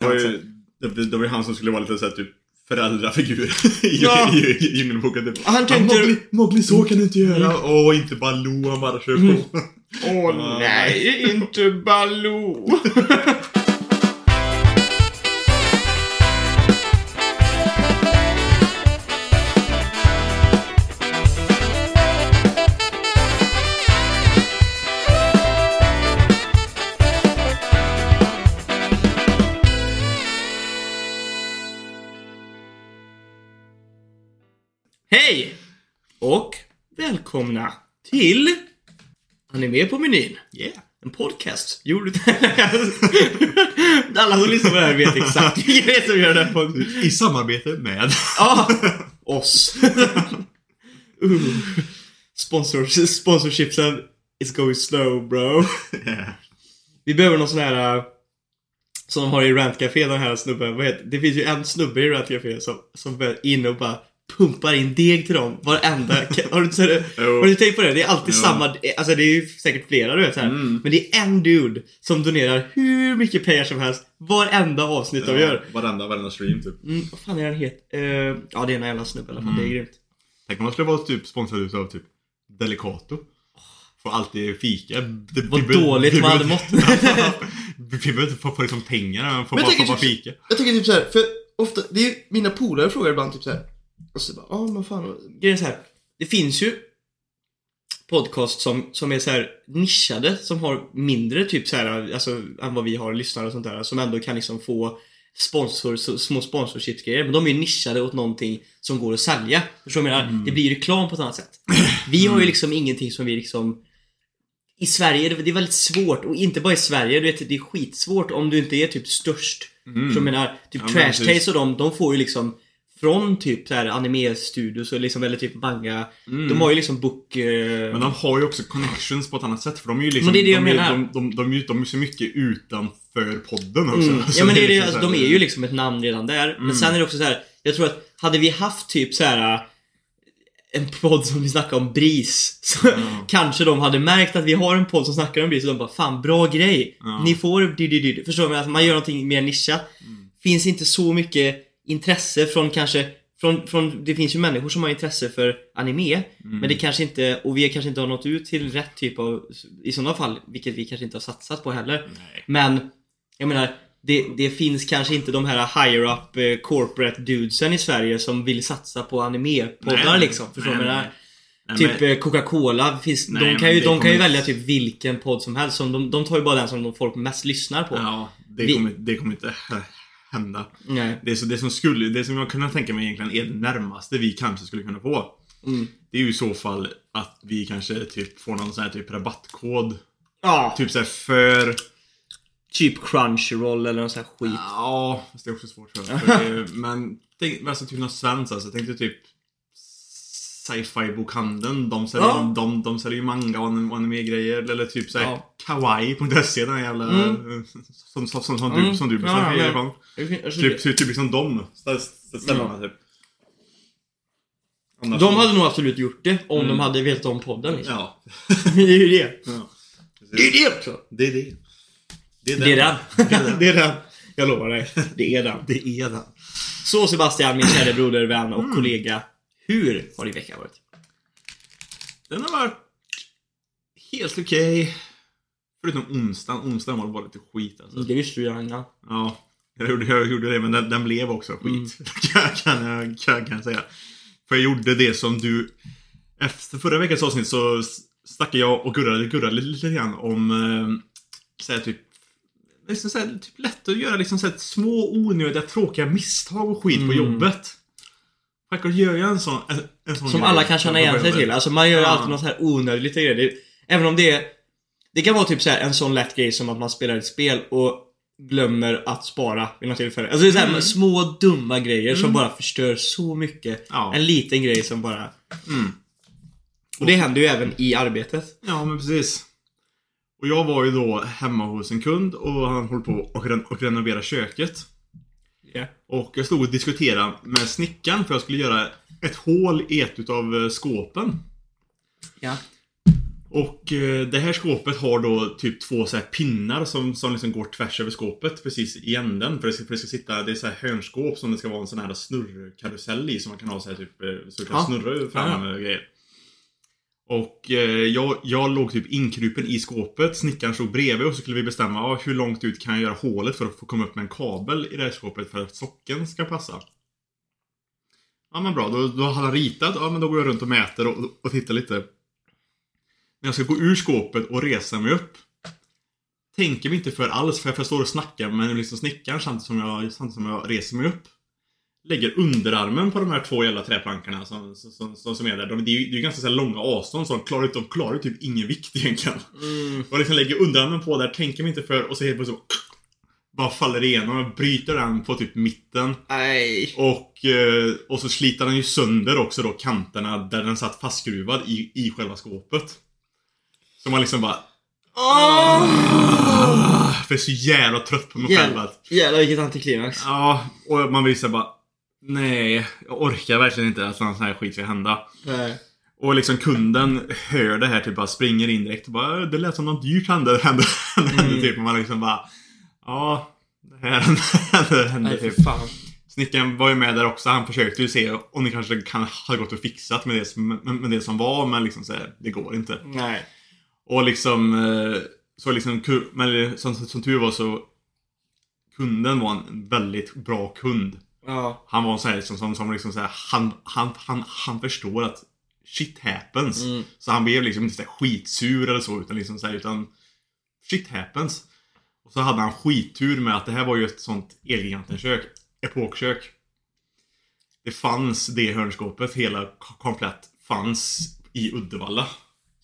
Det var ju, det, var ju han som skulle vara lite såhär typ föräldrafigur i, Ja. i, i Djungelboken. Typ. Han tänkte- Mowgli, Mowgli, så kan du inte göra. Åh, inte Baloo, han bara kör på. Mm. Åh nej, inte Baloo! Hej! Och välkomna till Anime på menyn. Yeah. En podcast. Gjord Alla som lyssnar på det här vet exakt vilka det är som gör den podden. I samarbete med... Ja! Oss. uh. Sponsors, sponsorshipsen is going slow bro. Vi behöver någon sån här uh, som de har i Rant Café, den här snubben. Vad heter, det finns ju en snubbe i Rant Café som, som är inne och bara pumpar in deg till dem varenda... har, du, det? Jo. har du tänkt på det? Det är alltid Jo. samma... Alltså det är ju säkert flera du vet så här. Mm. Men det är en dude som donerar hur mycket pengar som helst varenda avsnitt de gör. Varenda, varenda stream typ. Mm, vad fan är han het? Uh, ja, det är en jävla snubbe i alla fall. Det är grymt. Tänk om man skulle vara typ sponsrad utav typ Delicato. Får alltid fika. Det, Vad vi be- dåligt vi man hade mått. Vi behöver inte få, liksom pengar, man får bara, tänker bara typ- fika. Jag tänker typ så här, för ofta, det är mina polare frågar ibland typ så här. Och så bara, ja men fan. Grejen är så här. Det finns ju podcast som, som är så här nischade, som har mindre typ så här, alltså än vad vi har lyssnare och sånt där, som ändå kan liksom få sponsor, så, små sponsorshipsgrejer, men de är ju nischade åt någonting som går att sälja. Förstår du vad jag menar? Det blir ju reklam på ett annat sätt. Vi har ju liksom ingenting som vi liksom i Sverige, det är väldigt svårt, och inte bara i Sverige, du vet, det är skitsvårt om du inte är typ störst. Så jag menar, typ Ja, Trash. Taste och de, de får ju liksom från typ så här anime-studios och liksom, eller typ manga. De har ju liksom book... Eh, Men de har ju också connections på ett annat sätt för de är ju liksom... Men det är det jag de, menar. De, de, de, de, de är så mycket utanför podden också. mm. Så Ja men det är det, liksom alltså, de är ju liksom ett namn redan där. Men sen är det också så här. jag tror att hade vi haft typ så här eh, en podd som vi snackar om BRIS så kanske de hade märkt att vi har en podd som snackar om BRIS och de bara Fan bra grej! Ja. Ni får dy, dy, dy. Förstår du? Alltså, man gör någonting mer nischat. Finns inte så mycket intresse från kanske från, från, det finns ju människor som har intresse för anime Men det kanske inte, och vi kanske inte har nått ut till rätt typ av I sådana fall, vilket vi kanske inte har satsat på heller Nej. Men Jag menar det, det finns kanske inte de här higher up eh, corporate dudesen i Sverige som vill satsa på anime-poddar liksom. Förstår du. Typ men- Coca-Cola, finns, Nej, de kan ju, de kan ju välja typ vilken podd som helst. Som de, de tar ju bara den som de folk mest lyssnar på. Ja, det Vi- kommer, det kommer inte hända. Nej. Det, så, det som skulle, det som jag kunde tänka mig egentligen är det närmaste vi kanske skulle kunna få. Mm. Det är ju i så fall att vi kanske typ får någon sån här typ rabattkod. Ja, Typ såhär för... typ Crunchyroll eller någon sån här skit. Ja, fast det är också svårt för, det, Men, tänk, alltså typ något svenskt alltså. Tänk dig typ Sci-fi bokhandeln. De säljer, Ja. de, de säljer ju manga och anim- och anime-grejer. Eller typ såhär Ja. kawaii.se den jävla... Mm. Som, som, som, som Mm. du, som du Ja, beställer ja, ifrån. Alltså, Typ, typ, typ liksom de stä- ställena typ. Annars- De hade nog absolut gjort det om Mm. de hade vetat om podden liksom. Ja. det är ju det. ja. Det är det också. Det är det. Det är Det är den. Det är den. det är den. Jag lovar dig. Det är den. Det är den. Så Sebastian, min kära broder, vän och Mm. kollega. Hur har din vecka varit? Den har varit helt okej. Förutom onsdagen. Onsdagen var bara lite skit alltså. Det visste du ju innan. Ja. Jag gjorde, jag gjorde det men den, den blev också skit. Mm. kan, jag, kan, kan jag säga. För jag gjorde det som du... Efter förra veckans avsnitt så snackade jag och gurrade, gurrade lite, lite grann om... Eh, så här, typ liksom så här, typ lätt att göra liksom så här, små onödiga tråkiga misstag och skit på Mm. jobbet. Självklart gör jag en sån, en, en sån Som grej alla kan känna igen sig till. Alltså man gör ju alltid något så här onödigt lite grejer. Det, även om det är... Det kan vara typ så här en sån lätt grej som att man spelar ett spel och glömmer att spara vid något tillfälle. Alltså det är så här, Mm. små dumma grejer som Mm. bara förstör så mycket. Ja. En liten grej som bara... Mm. Och det händer ju även i arbetet. Ja, men precis. Och jag var ju då hemma hos en kund och han höll på och, ren- och renovera köket. Och jag stod och diskuterade med snickaren för jag skulle göra ett hål i ett utav eh, skåpen. Ja. Och eh, det här skåpet har då typ två så här pinnar som, som liksom går tvärs över skåpet precis i änden. För det ska, för det ska sitta, det är så här hörnskåp som det ska vara en sån här snurrkarusell i som man kan ha så här typ, eh, så du kan Ja. snurra fram Ja, grejer. Och eh, jag, jag låg typ inkrupen i skåpet, snickaren stod bredvid och så skulle vi bestämma ah, hur långt ut kan jag göra hålet för att få komma upp med en kabel i det här skåpet för att socken ska passa. Ja men bra, då, då hade han ritat, ja men då går jag runt och mäter och, och tittar lite. När jag ska gå ur skåpet och resa mig upp Tänker mig inte för alls för jag står och snackar med liksom snickaren samtidigt som, jag, samtidigt som jag reser mig upp Lägger underarmen på de här två jävla träplankorna som, som, som, som är där. De, det är ju det är ganska så långa avstånd så de klarar, de klarar typ ingen vikt egentligen. Mm. Och liksom lägger underarmen på där, tänker mig inte för och så helt plötsligt så bara faller igenom och bryter den på typ mitten. Nej. Och, eh, och så sliter den ju sönder också då kanterna där den satt fastskruvad i, i själva skåpet. Så man liksom bara... Ah, för jag är så jävla trött på mig själv Jävlar, att... jävlar vilket antiklimax. Ja, och man så här bara... Nej, jag orkar verkligen inte att sån här skit ska hända. Nej. Och liksom kunden hör det här typ bara springer in direkt och bara Det lät som något dyrt hände, hände, hände Mm. typ. Och man liksom bara Ja, det här hände, hände Nej typ. fan. Snickaren var ju med där också. Han försökte ju se om det kanske kan ha gått och fixat med det som, med, med det som var. Men liksom så här, det går inte. Nej. Och liksom, eh, så liksom, men som, som tur var så Kunden var en väldigt bra kund. Ja. Han var en sån här som, som, som liksom så här, han, han, han, han förstår att shit happens. Mm. Så han blev liksom inte så skitsur eller så utan liksom så här, utan shit happens. Och så hade han skittur med att det här var ju ett sånt Elgiganten-kök. Epokkök. Det fanns det hörnskåpet, hela komplett, fanns i Uddevalla.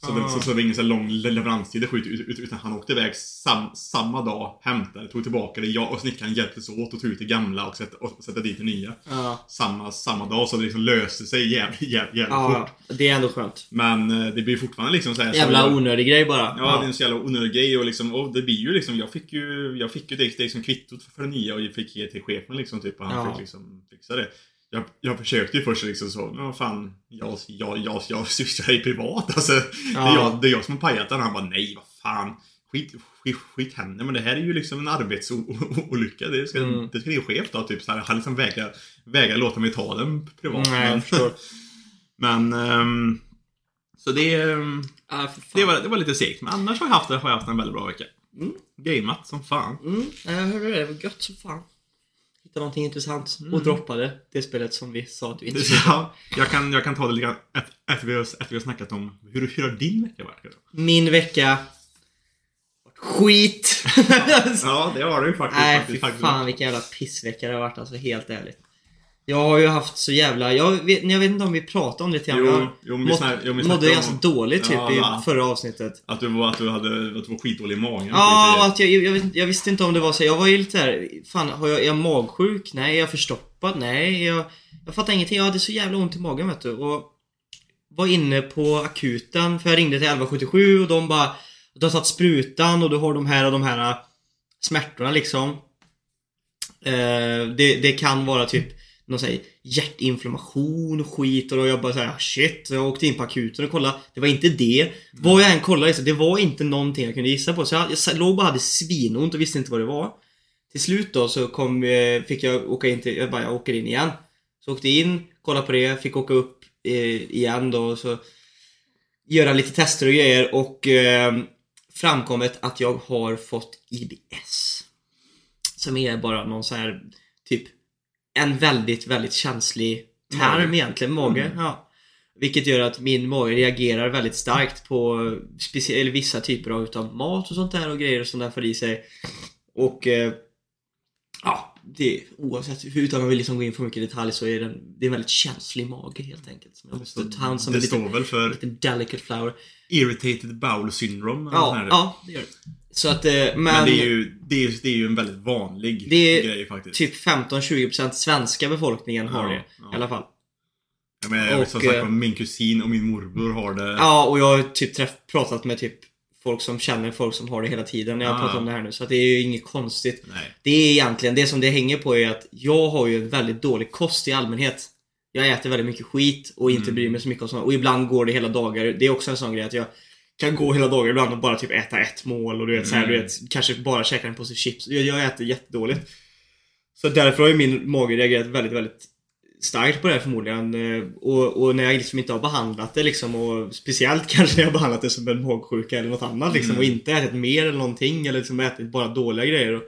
Så, Ah. så, så det var ingen så lång le- leveranstid det skit, ut- ut- utan han åkte iväg sam, samma dag, hämtade, tog tillbaka det. Jag och snickaren hjälptes åt att ta ut det gamla och sätta, och sätta dit det nya. Ja. Samma, samma dag, så det liksom löste sig jävligt, jävligt, jävligt fort. Ja, det är ändå skönt. Men eh, det blir fortfarande liksom så här, så Jävla jag- onödig grej bara. Ja, det är en så jävla onödig grej och liksom, och det blir ju liksom, jag fick ju, jag fick ju det, det som kvittot för det nya och jag fick ge till chefen liksom typ och han Ja. fick liksom fixa det. Jag, jag försökte ju först liksom så, men vad fan, jag, jag, jag, jag sysslar i privat alltså. Det, är Ja. jag, det är jag som har pajat den. Han bara, nej vad fan. Skit, skit, skit händer men det här är ju liksom en arbetsolycka. Det ska, Mm. det ska din chef ta typ så här. Han liksom vägrar, vägrar låta mig ta den privat. Nej, jag men, förstår. men ehm, så det, Ja, fan. det, var, det var lite segt. Men annars har jag haft, har jag haft en väldigt bra vecka. Mm. Gameat som fan. Mm, jag hörde det. Det var gött som fan. Hittade någonting intressant Mm. och droppade det spelet som vi sa att vi inte. Ja, jag, kan, jag kan ta det lite grann efter- vi har, efter vi har snackat om hur, hur har din vecka varit? Min vecka... Skit! Ja, det har du faktiskt. Nej, faktiskt, fy fan vilken jävla pissvecka det har varit alltså, helt ärligt. Jag har ju haft så jävla... Jag vet, jag vet inte om vi pratade om det till Jo, jag jo, men vi snack- jo, vi mådde ganska om- dåligt typ Ja, i va? förra avsnittet. Att du, var, att du hade att du var skitdålig i magen. Ja, det. att jag, jag, jag visste inte om det var så. Jag var ju lite där, fan har jag, är jag magsjuk? Nej. Är jag förstoppad? Nej. Jag, jag fattar ingenting. Jag hade så jävla ont i magen vet du. Och var inne på akuten, för jag ringde till 1177 och de bara Du har tagit sprutan och du har de här och de här smärtorna liksom. Eh, det, det kan vara typ någon sån här hjärtinflammation och skit och jag bara såhär shit. Så jag åkte in på akuten och kollade. Det var inte det. Vad jag än kollade så det var inte någonting jag kunde gissa på. Så jag, jag låg bara hade svinont och visste inte vad det var. Till slut då så kom, eh, fick jag åka in till, jag bara jag åker in igen. Så åkte in, kollade på det, fick åka upp eh, igen då och så göra lite tester och grejer och eh, framkommit att jag har fått IBS. Som är bara någon så här typ en väldigt, väldigt känslig term egentligen, mage. Mm. Ja. Vilket gör att min mage reagerar väldigt starkt på specie- eller vissa typer av utav mat och sånt där och grejer som den får i sig. Och eh, ja, det oavsett utan att vi liksom gå in för mycket i detalj så är den, det är en väldigt känslig mage helt enkelt. Som jag måste ta hand som det en liten, står väl för delicate flower. irritated bowel syndrome. Ja, ja, det gör det. Så att, eh, men, Men det är, ju, det, är, det är ju en väldigt vanlig Det är grej faktiskt. typ 15-20% svenska befolkningen har Ja, det. ja. I alla fall. Menar, jag vet som och, sagt eh, min kusin och min morbror har det. Ja, och jag har typ träff, pratat med typ folk som känner folk som har det hela tiden när jag Ah. pratar om det här nu. Så att det är ju inget konstigt. Nej. Det är egentligen, det som det hänger på är att jag har ju en väldigt dålig kost i allmänhet. Jag äter väldigt mycket skit och inte Mm. bryr mig så mycket om sånt. Och ibland går det hela dagar. Det är också en sån grej att jag kan gå hela dagen ibland och bara typ äta ett mål och du vet, så här, Mm. du vet kanske bara käka en påse chips. Jag, jag äter jättedåligt. Så därför har ju min mage reagerat väldigt, väldigt starkt på det här förmodligen. Eh, Och, och när jag liksom inte har behandlat det liksom och speciellt kanske när jag har behandlat det som en magsjuka eller något annat liksom Mm. och inte ätit mer eller någonting eller liksom ätit bara dåliga grejer. Och,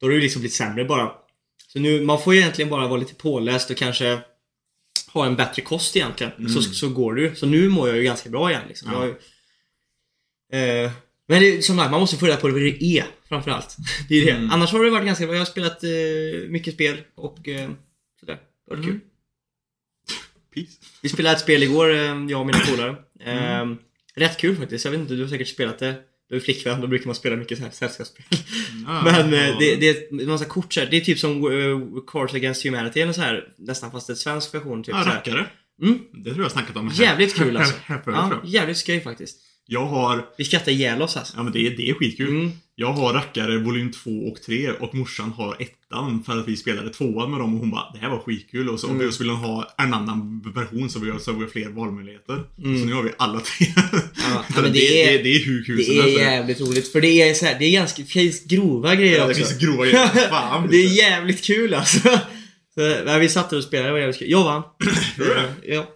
då har det ju liksom blivit sämre bara. Så nu, man får ju egentligen bara vara lite påläst och kanske ha en bättre kost egentligen. Mm. Så, så går det ju. Så nu mår jag ju ganska bra igen liksom. Ja. Jag eh, men det som sagt, man måste få reda på vad det är framförallt. Det är det. Mm. Annars har det varit ganska bra. Jag har spelat eh, mycket spel och eh, sådär. Det varit Mm. kul. Peace. Vi spelade ett spel igår, eh, jag och mina polare. Mm. Eh, rätt kul faktiskt. Jag vet inte, du har säkert spelat det. Du är flickvän, då brukar man spela mycket så här sällskapsspel. Ja, Men eh, ja. det, det är en massa kort så här. Det är typ som uh, Cards Against Humanity eller så här. Nästan fast en svensk version. Typ, Ja, här. rackare. Mm. Det tror jag snackat om. Jävligt kul alltså. Ja, jävligt skoj faktiskt. Jag har, Vi skrattar ihjäl oss alltså. ja men det är, det är skitkul. Mm. Jag har rackare volym 2 och 3 och morsan har ettan för att vi spelade tvåan med dem och hon bara Det här var skitkul och så, Mm. och så ville hon ha en annan version så vi har, så vi har fler valmöjligheter. Mm. Så nu har vi alla tre. Ja, men det, det är- det, det är hur kul Det är jävligt roligt för det är så här, det är ganska det finns grova grejer Ja, det finns grova grejer. Fan. det är jävligt kul alltså. Så, vi satt och spelade, det var jävligt kul. Jag vann. Du det?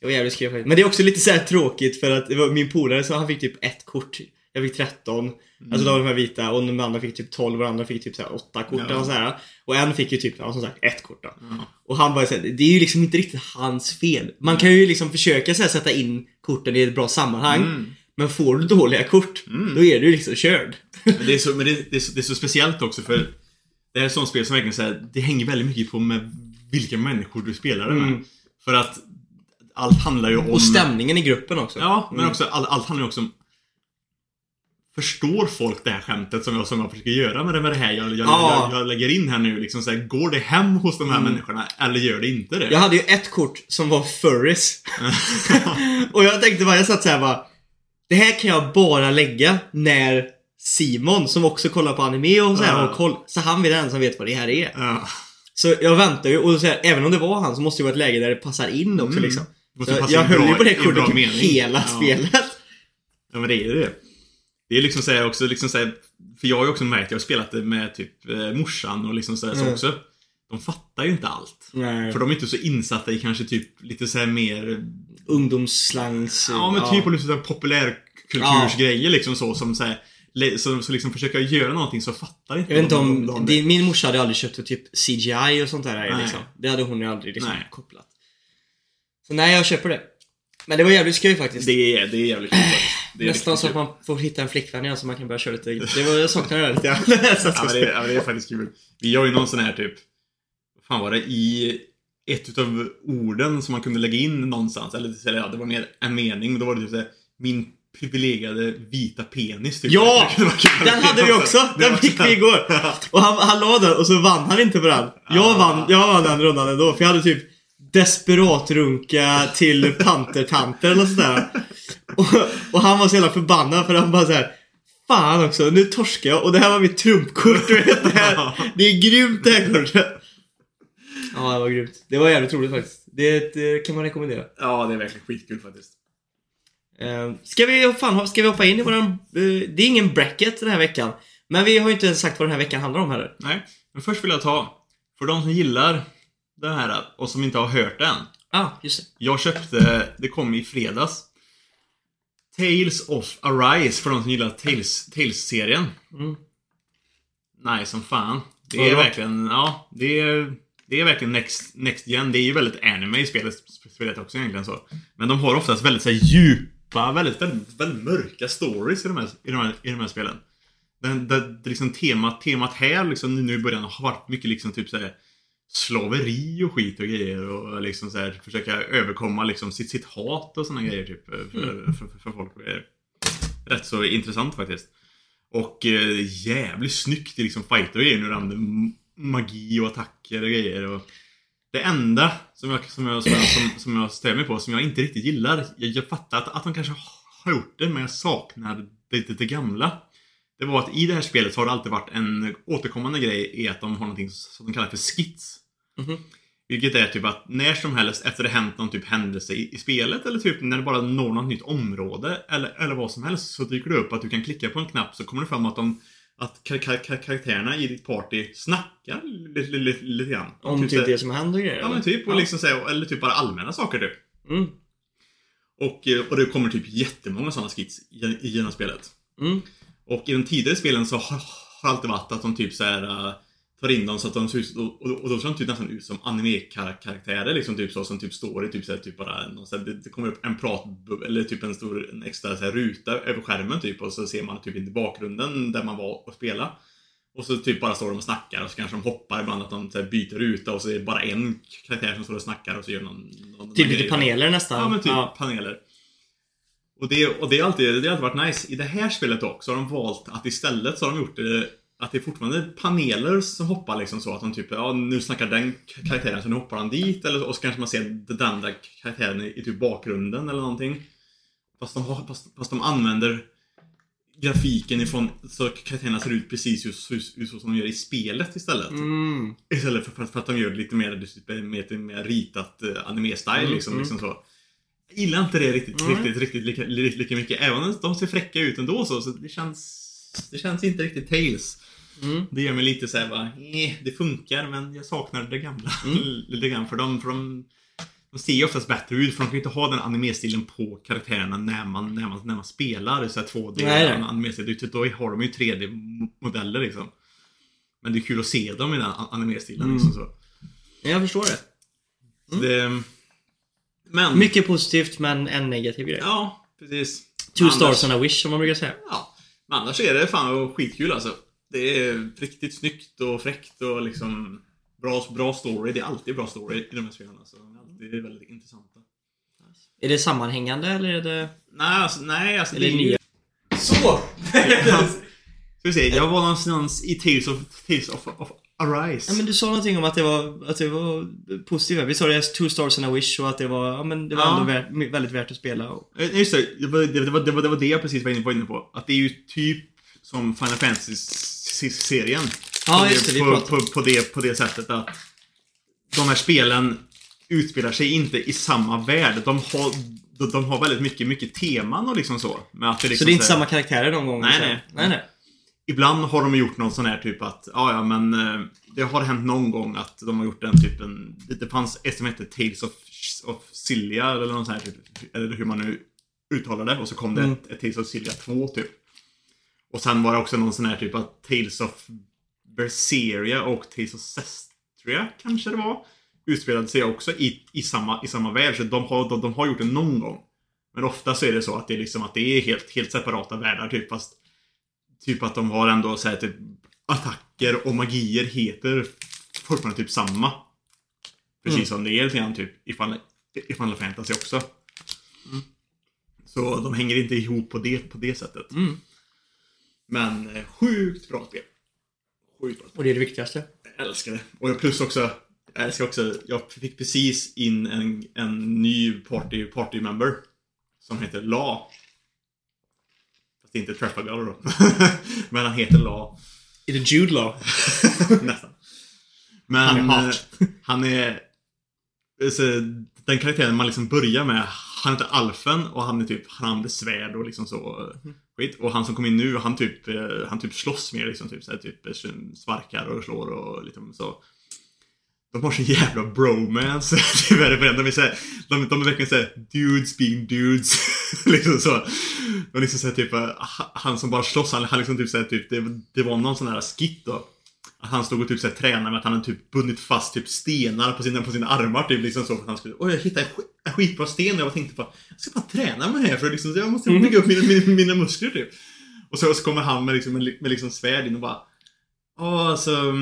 Det var jävligt faktiskt. Men det är också lite så här tråkigt för att det var min polare så han fick typ ett kort. Jag fick 13. Alltså de här vita och de andra fick typ 12 och de andra fick typ så här 8 kort Ja. och så här. Och en fick ju typ, ja, som sagt, ett kort då. Ja. Och han bara såhär, det är ju liksom inte riktigt hans fel. Man kan ju liksom försöka så här, sätta in korten i ett bra sammanhang. Mm. Men får du dåliga kort, Mm. då är du liksom körd. Men det är så, men det, det, är så, det är så speciellt också för Det här är ett sånt spel som verkligen säger det hänger väldigt mycket på med vilka människor du spelar det med. Mm. För att allt handlar ju om... Och stämningen i gruppen också. Ja, men Mm. också all, allt handlar ju också om Förstår folk det här skämtet som jag, som jag försöker göra med det, med det här jag, jag, Ja. jag, jag lägger in här nu? Liksom så här, går det hem hos de här Mm. människorna eller gör det inte det? Jag hade ju ett kort som var furries. och jag tänkte bara, jag satt såhär bara. Det här kan jag bara lägga när Simon, som också kollar på anime och så här, Ja. har koll. Så han är den som vet vad det här är. ja. Så jag väntar ju och så här, även om det var han så måste det vara ett läge där det passar in också Mm. liksom. Så jag höll ju på det kortet typ hela Ja. spelet. Ja men det är ju det. Det är liksom såhär också, liksom såhär, för jag har ju också märkt, jag har spelat det med typ eh, morsan och liksom sådär så Mm. också. De fattar ju inte allt. Nej. För de är inte så insatta i kanske typ lite såhär mer, Ungdomsslangs... ja men typ på lite såhär populärkultursgrejer liksom så som såhär, så, så liksom försöka göra någonting så fattar inte Jag vet inte om, de- de det, min morsa hade aldrig köpt typ CGI och sånt där Nej. liksom. Det hade hon ju aldrig liksom Nej. kopplat. Så nej, jag köper det. Men det var jävligt skoj faktiskt. Det är, det är jävligt kul faktiskt. Det är Nästan så att kul. man får hitta en flickvän igen så man kan börja köra lite. Det var, jag saknar det lite grann. Så att- Ja men, det, ja men det är faktiskt kul. Vi har ju någon sån här typ, vad fan var det, i ett utav orden som man kunde lägga in någonstans, eller, eller ja, det var mer en mening, men då var det typ såhär, min privilegierade vita penis typ. Ja! Det var kul. Den hade vi också! Det Den fick vi igår. Och han, han la den och så vann han inte på den. Jag vann, jag vann den rundan ändå. För jag hade typ Desperatrunka till pantertanter eller sådär. Och, och han var så jävla förbannad för han bara så här. Fan också, nu torskar jag och det här var mitt trumpkort. Du vet, det, här, det är grymt det här kortet. Ja, det var grymt. Det var jävligt roligt faktiskt. Det, det kan man rekommendera. Ja, det är verkligen skitkul faktiskt. Eh, ska, vi, fan, ska vi hoppa in i våran... eh, det är ingen bracket den här veckan. Men vi har ju inte sagt vad den här veckan handlar om heller. Nej, men först vill jag ta, för de som gillar den här och som inte har hört den. Ja, ah, just det. Jag köpte, det kom i fredags. Tales of Arise för de som gillar Tales, Tales-serien. Mm. Nej, som fan. Det är bra. verkligen, ja, det är, det är verkligen next, next gen. Det är ju väldigt anime i spelet, spelet också egentligen så. Men de har oftast väldigt så här, djupa, väldigt, väldigt, väldigt mörka stories i de här, i de här, i de här spelen. Den, det liksom temat, temat här liksom nu i början har varit mycket liksom typ såhär slaveri och skit och grejer och liksom så här, försöka överkomma liksom sitt, sitt hat och såna grejer typ för, för, för, för folk och grejer. Rätt så intressant faktiskt. Och eh, jävligt snyggt i liksom fighter och grejer nu använder magi och attacker och grejer och Det enda som jag, som jag, som jag, som, som jag stämmer mig på, som jag inte riktigt gillar Jag, jag fattar att, att de kanske har gjort det men jag saknar det, det, det gamla Det var att i det här spelet så har det alltid varit en återkommande grej i att de har någonting som de kallar för skits Mhm. Vilket är typ att när som helst efter det hänt någon typ händelse i, i spelet eller typ när det bara når något nytt område eller, eller vad som helst så dyker det upp att du kan klicka på en knapp så kommer det fram att de att kar kar kar karaktärerna i ditt party snackar lite, lite, lite grann. Om typ, här- det som händer grejer? Ja men typ, och Ja. liksom så här, eller typ bara allmänna saker typ. Mm. Och, eh, och det kommer typ jättemånga sådana skits i, i genom spelet. Mm. Och i de tidigare spelen så har, har alltid varit att de typ så här äh, tar in dem så att de ser ut, och, och, och då ser de typ nästan ut som anime-karaktärer liksom typ så som typ står i typ så här, typ bara någon, så här, det, det kommer upp en prat eller typ en stor en extra så här, ruta över skärmen typ och så ser man typ inte bakgrunden där man var och spela. Och så typ bara står de och snackar och så kanske de hoppar ibland att de så här, byter ruta och så är det bara en karaktär som står och snackar och så gör någon... någon Typ lite paneler nästan. Ja men typ paneler. Och det, och det, är alltid, det har alltid varit nice. I det här spelet dock så har de valt att istället så har de gjort det att det är fortfarande paneler som hoppar liksom så att de typ, ja nu snackar den karaktären så nu hoppar han dit eller och så kanske man ser den andra karaktären i, typ bakgrunden eller någonting. Fast de, har, fast, fast de använder grafiken ifrån så karaktärerna ser ut precis just, just, just så som de gör i spelet istället. Mm. Istället för, för, för att de gör det lite mer, lite mer, lite mer ritat uh, anime-style Mm, liksom, mm. liksom så. Jag gillar inte det riktigt, Nej. riktigt, riktigt lika, li- lika mycket. Även om de ser fräcka ut ändå så, så det känns... Det känns inte riktigt Tales. Mm. Det gör mig lite såhär bara, eh, det funkar men jag saknar det gamla Mm. lite grann. För de, för de, de ser ju oftast bättre ut för de kan ju inte ha den anime-stilen på karaktärerna när man, när man, när man spelar så här 2D Nej, nej. anime-stil. Det- Då har de ju 3D-modeller liksom. Men det är kul att se dem i den an- anime-stilen Mm. liksom så. Jag förstår det. så det men... Mycket positivt men en negativ grej. Ja, precis. Two Annars- stars and a wish som man brukar säga. Ja. Men annars är det fan skitkul alltså. Det är riktigt snyggt och fräckt och liksom bra, bra story. Det är alltid bra story i de här spelen. Alltså. De är alltid väldigt intressanta. Är det sammanhängande eller är det... Nej, alltså, nej, alltså Eller det är ju- nya? Så! Ska vi se, jag var någonstans i Tales of, Tales of, of Arise. Ja, men du sa någonting om att det var, att det var positivt. Vi sa det two stars and a wish och att det var, ja men det var Ja. ändå värt, väldigt värt att spela. Och, Just det, det var det, var, det, var, det var det jag precis var inne, var inne på. Att det är ju typ som Final Fantasy-serien. Ja, På just det, vi på, på, på, det, på det sättet att de här spelen utspelar sig inte i samma värld. De har, de, de har väldigt mycket, mycket teman och liksom så. Men att det liksom så det är inte så här- samma karaktärer någon gång? Nej, nej. nej, nej. Ibland har de gjort någon sån här typ att, ja ja men eh, det har hänt någon gång att de har gjort den typen, det, fanns ett som hette Tales of, of Silja eller någon sån här typ, eller hur man nu uttalar det. Och så kom det Mm. ett, ett Tales of Silja 2 typ. Och sen var det också någon sån här typ att Tales of Berseria och Tales of Cestria kanske det var. Utspelade sig också i, i, samma, i samma värld. Så de har, de, de har gjort det någon gång. Men ofta så är det så att det är liksom att det är helt, helt separata världar typ fast Typ att de har ändå så här, typ attacker och magier heter fortfarande typ samma. Precis Mm. som det är lite grann typ i Final, i Final Fantasy också. Mm. Så de hänger inte ihop på det, på det sättet. Mm. Men eh, sjukt bra spel. Sjukt bra spel. Och det är det viktigaste. Jag älskar det. Och jag plus också, jag älskar också, jag fick precis in en, en ny party, party member. Som heter La. Inte Trafalgar då. Men han heter La. Är det Jude Law? Nästan. Men Han är hot. är, han är så, den karaktären man liksom börjar med, han heter Alfen och han är typ, han använder svärd och liksom så Mm. skit. Och han som kom in nu, han typ, eh, han typ slåss mer liksom, typ, så här, typ eh, sparkar och slår och liksom så. De har så jävla bromance, tyvärr. De är såhär, de, de är verkligen såhär dudes being dudes. liksom så. Och liksom såhär typ, eh, han som bara slåss, han, han liksom typ såhär typ, det, det var någon sån här skit då. Att han stod och typ såhär tränade med att han hade typ bundit fast typ stenar på sina, på sina armar typ liksom så. För att han skulle, oj jag hittade en, skit, en skitbra sten och jag tänkte bara, jag ska bara träna med det här för liksom, jag måste bygga upp mina, mina, mina muskler typ. Och så, så kommer han med liksom, med, med liksom svärd in och bara, åh alltså,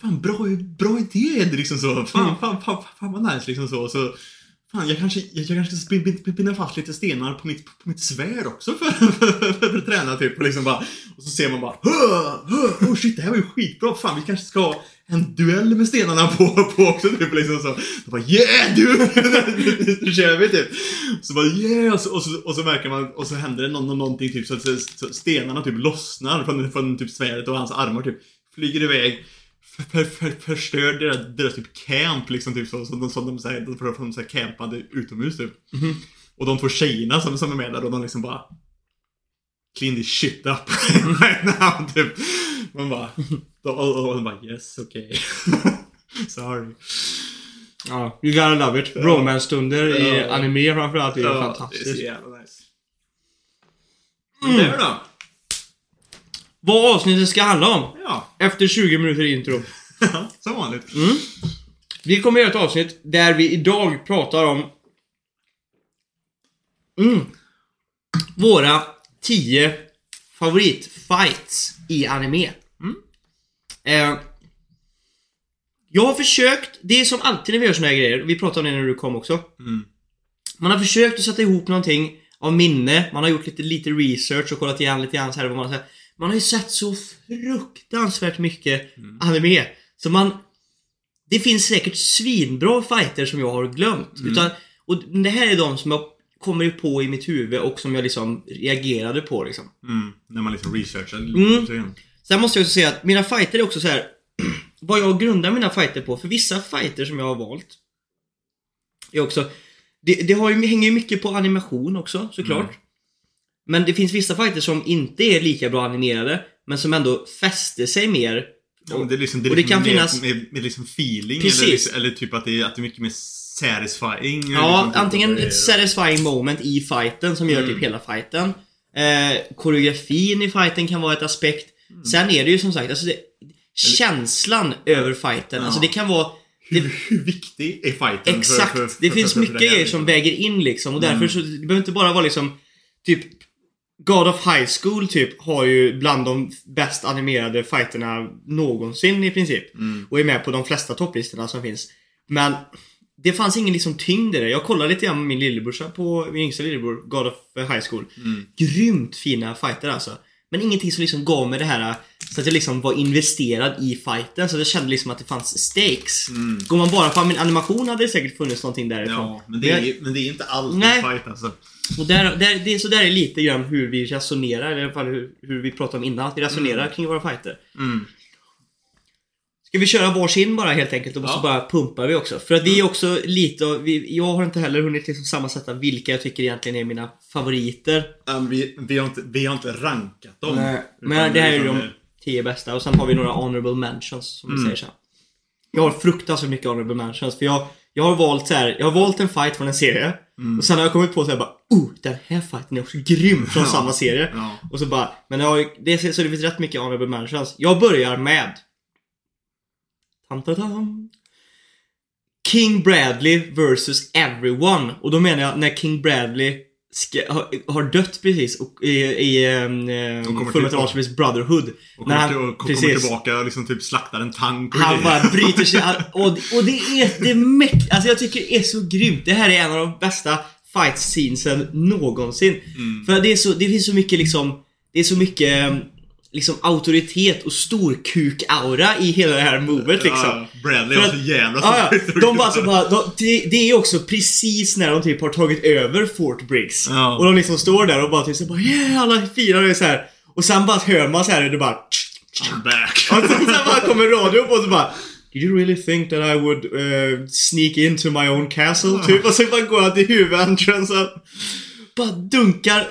fan bra, bra idé liksom så. Fan, fan, fan, fan vad nice liksom så. så Fan, jag kanske, jag, jag kanske ska binda fast lite stenar på mitt, på mitt svärd också för, för, för, för att träna typ. Och, liksom bara, och så ser man bara "Hö, hö, Oh shit, det här var ju skitbra. Fan, vi kanske ska ha en duell med stenarna på, på också. Typ, liksom så. Då bara yeah du! Nu kör vi typ. Så bara yeah! Och så, och så, och så märker man, och så händer det någon, någonting typ så att så, så stenarna typ lossnar från, från typ svärdet och hans armar typ flyger iväg för, för, förstör deras, deras typ camp liksom typ så, som de, som de, så här, de, de, de så här campade utomhus typ. Och de två tjejerna som, som är med där och de liksom bara Clean this shit up right now typ. Man bara, och, och, och de bara yes, okej. Sorry. Ja, you gotta love it. Romance-stunder i Ja. anime framförallt är Ja, Det är fantastiskt. så jävla nice. Men där då? Vad avsnittet ska handla om? Ja, Efter 20 minuter intro. som vanligt. Vi kommer göra ett avsnitt där vi idag pratar om mm, våra 10 favoritfights i anime. Eh, jag har försökt, det är som alltid när vi gör såna här grejer, vi pratade om det när du kom också. Mm. Man har försökt att sätta ihop någonting av minne, man har gjort lite, lite research och kollat igen lite grann så här vad man sett. Man har ju sett så fruktansvärt mycket anime. Så man... Det finns säkert svinbra fighter som jag har glömt. Utan, och det här är de som jag kommer på i mitt huvud och som jag liksom reagerade på liksom. Mm. När man liksom researchar Mm. Sen måste jag också säga att mina fighter är också så här vad jag grundar mina fighter på, för vissa fighter som jag har valt är också det, det har ju, hänger ju mycket på animation också såklart. Mm. Men det finns vissa fighter som inte är lika bra animerade, men som ändå fäster sig mer. Ja, men det liksom, det och det liksom kan mer, finnas- med, med liksom feeling Precis. eller, liksom, eller typ att det, är, att det är mycket mer satisfying. Ja, liksom, typ antingen det ett satisfying moment i fighten som gör Mm. typ hela fighten. Eh, koreografin i fighten kan vara ett aspekt. Mm. Sen är det ju som sagt, alltså det, känslan över fighten. Ja. Alltså det kan vara... Det, hur, viktig är fighten? Exakt! För, för, det för, finns för, för mycket det grejer liksom? som väger in liksom och därför Mm. så, det behöver inte bara vara liksom Typ God of High School typ har ju bland de bäst animerade fighterna någonsin i princip. Mm. Och är med på de flesta topplistorna som finns. Men det fanns ingen liksom tyngd i det. Jag kollade lite grann med min lillebrorsa på, min yngsta lillebror, God of High School. Mm. Grymt fina fighter alltså. Men ingenting som liksom gav mig det här så att jag liksom var investerad i fighten. Så jag kände liksom att det fanns stakes. Mm. Går man bara på min animation hade det säkert funnits någonting därifrån. Ja, men det, är, men det är inte alltid Nej. fight alltså. Och där, där, det, är så där är lite grann hur vi resonerar, eller i alla fall hur, hur vi pratade om innan. Att vi resonerar kring våra fighter. Mm. Ska vi köra varsin bara helt enkelt och så Ja. bara pumpar vi också? För att vi är också lite av- vi, Jag har inte heller hunnit liksom sammansätta vilka jag tycker egentligen är mina favoriter. Um, vi, vi, har inte, vi har inte rankat dem. Nej, Men det här är utan de tio bästa och sen har vi några honorable mentions som vi Mm. säger så. här. Jag har fruktansvärt mycket honorable mentions för jag, jag har valt så här, jag har valt en fight från en serie Mm. och sen har jag kommit på så här bara oh, den här fighten är också grym från Ja. samma serie. Ja. Och så bara, men jag har, ju- det, så det finns rätt mycket honorable mentions. Jag börjar med tam, tam, tam. King Bradley vs Everyone. Och då menar jag när King Bradley ska, har, har dött precis och, i, i um, Fullmetal. Alchemist Brotherhood. Och när kommer, han, och kommer precis. tillbaka och liksom typ slaktar en tank och Han bara bryter sig. Och, och det är det mäkt, Alltså jag tycker det är så grymt. Det här är en av de bästa fight scenesen någonsin. Mm. För det, är så, det finns så mycket liksom, det är så mycket liksom auktoritet och storkuk-aura i hela det här movet liksom. Ja, Bradley var så jävla Ja, ja. De bara så bara, de, det, det är också precis när de typ har tagit över Fort Briggs. Ja. Och de liksom står där och bara typ så bara yeah, alla firar och så här. Och sen bara hör man så här det bara I'm back. och sen, sen bara kommer radion på och så bara Did you really think that I would uh, sneak into my own castle? Typ. Och så bara går han till huvudentransen. Bara dunkar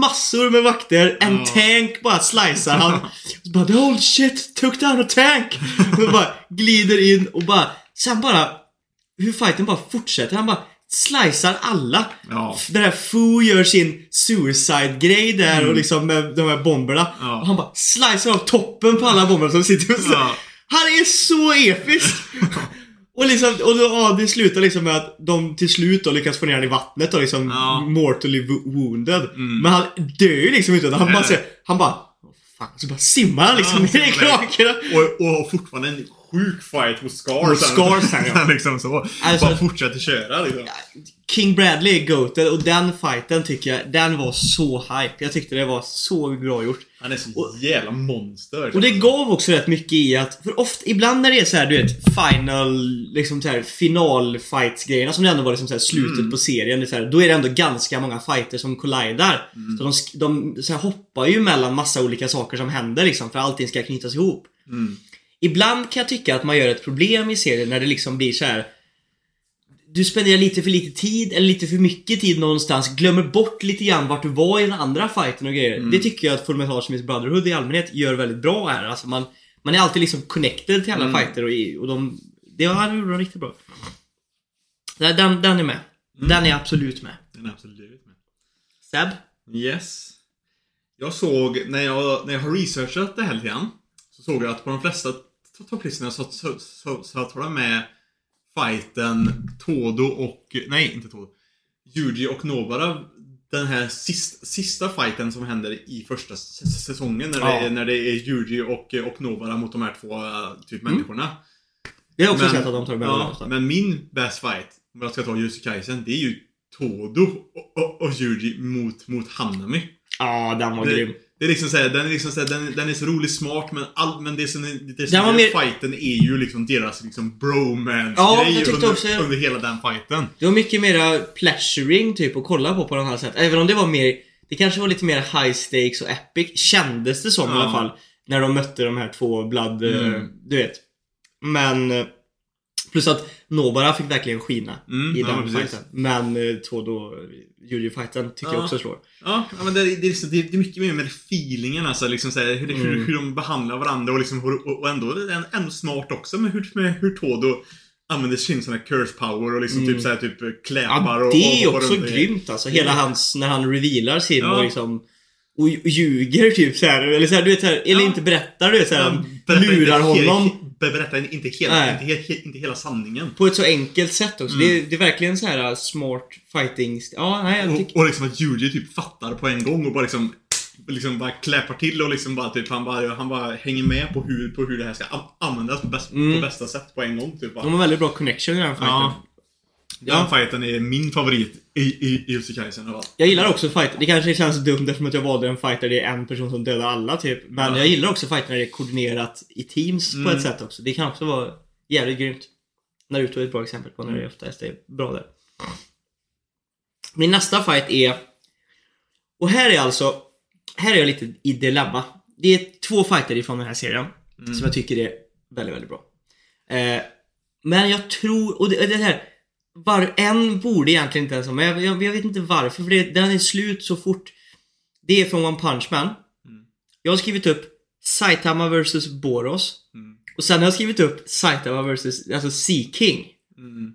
massor med vakter. En Ja. tank bara slicear han. Så bara the old shit took down a tank. Och så bara glider in och bara Sen bara Hur fighten bara fortsätter. Han bara slicear alla. Ja. Den här Fu gör sin suicide-grej där och liksom med de här bomberna. Mm. Ja. Och han bara slicear av toppen på alla bomber som sitter och så. Ja. Han är så episk! och liksom, och då, ja, det slutar liksom med att de till slut då lyckas få ner honom i vattnet och liksom Ja. mortally wo- wounded. Mm. Men han dör ju liksom inte han bara säger, han bara "Åh, Fan, så bara simmar han liksom Ja, ner i simmar krakarna. Och, och har fortfarande en sjuk fight mot Scar Mot. Scar sen, ja. liksom så. Alltså- bara fortsätter köra liksom. King Bradley är goated och den fighten tycker jag, den var så hype. Jag tyckte det var så bra gjort. Han är så jävla monster. Och det gav också rätt mycket i att, för ofta, ibland när det är så här, du vet, final, liksom så här, final-fights-grejerna som det ändå var liksom så här, slutet Mm. på serien, det är så här, då är det ändå ganska många fighter som collidar. Mm. Så de, de så här, hoppar ju mellan massa olika saker som händer liksom, för allting ska knytas ihop. Mm. Ibland kan jag tycka att man gör ett problem i serien när det liksom blir så här. Du spenderar lite för lite tid eller lite för mycket tid någonstans, glömmer bort lite grann vart du var i den andra fighten och grejer. Det tycker jag att Fullmetal Alchemist Brotherhood i allmänhet gör väldigt bra här. Alltså man, man är alltid liksom connected till alla fighter och, och de... Det det gjorde de riktigt bra. Den, den är med. Den är absolut med. Den är absolut med. Seb? Yes. Jag såg, när jag, när jag har researchat det här lite grann, så såg jag att på de flesta to- topplistorna så, så, så, så tar de med fighten Todo och, nej inte Todo, Yuji och Nobara. Den här sista, sista fighten som händer i första säsongen när, det, Ja. är, när det är Yuji och, och Nobara mot de här två äh, typ människorna. Jag har också Men- sett att de tar med ja. Men min best fight, om jag ska ta Jussi Kaisen, det är ju Todo och, och, och Yuji mot, mot Hanami. Ja, den var Det, grym. Det är liksom såhär, den är liksom såhär, den, den är så roligt smart men, all, men det som, är- det som är mer- fighten är ju liksom deras liksom bromance Ja, grej under, också- under hela den fighten. Det var mycket mera pleasuring typ att kolla på på den här sättet. Även om det var mer, det kanske var lite mer high stakes och epic, kändes det som i Ja. alla fall. När de mötte de här två blood, eh, Mm. du vet. Men, eh, plus att Nobara fick verkligen skina Mm, i ja, den precis. fighten. Men eh, då, Juju-fighten tycker jag Ja. också slår. Ja, ja, men det, är- det, är det, är- mycket mer med feelingen alltså, liksom såhär, hur, hur, Mm. hur de behandlar varandra och liksom, hur- och, och ändå, ändå smart också med hur, med hur Todo använder sin sån här curse power och liksom Mm. typ såhär typ Ja, kläpar och det är och hoppar också grymt alltså. Hela Ja. hans, när han revealar sin Ja. och liksom och och ljuger typ så här, eller så här, du vet så här, eller Ja. inte berättar du vet så här, Ja, berättar lurar honom. Berättar inte hela, inte, he, inte hela sanningen. På ett så enkelt sätt också. Mm. Det, är, det är verkligen så här uh, smart fighting. Ja, nej jag tycker... Och, och liksom att Yuji typ fattar på en gång och bara liksom Liksom bara kläpar till och liksom bara typ han bara, han bara hänger med på hur, på hur det här ska användas på, bäst, Mm. på bästa sätt på en gång typ bara. De har väldigt bra connection i den fighten. Ja. Ja. Den fighten är min favorit i, i, i Jussi Kaisen av allt. Jag gillar också fight. Det kanske känns dumt eftersom att jag valde en fight där det är en person som dödar alla typ. Men Ja. jag gillar också fighter när det är koordinerat i teams på Mm. ett sätt också. Det kan också vara jävligt grymt. Naruto är ett bra exempel på när det oftast är bra där. Min nästa fight är... Och här är alltså... Här är jag lite i dilemma. Det är två fighter ifrån den här serien Mm. som jag tycker är väldigt, väldigt bra. Eh, men jag tror... Och det, det här... Var, en borde egentligen inte ens vara med. Jag, jag, vet inte varför, för det, den är slut så fort. Det är från One Punch Man. Mm. Jag har skrivit upp Saitama vs Boros. Mm. Och sen har jag skrivit upp Saitama vs alltså Sea King. Mm.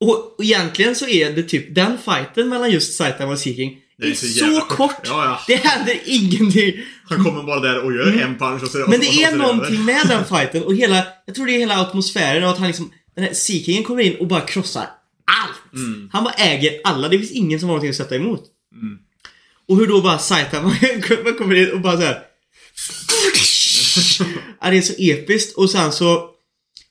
Och, och egentligen så är det typ den fighten mellan just Saitama och Sea King Det är är så, så kort. Ja, ja. Det händer ingenting. Han kommer bara där och gör en punch och så Mm. Men och det så- är och så någonting över. med den fighten och hela, jag tror det är hela atmosfären och att han liksom, den här Sea Kingen kommer in och bara krossar allt. Mm. Han bara äger alla, det finns ingen som har någonting att sätta emot. Mm. Och hur då bara Saitama man kommer in och bara såhär ja, det är så episkt och sen så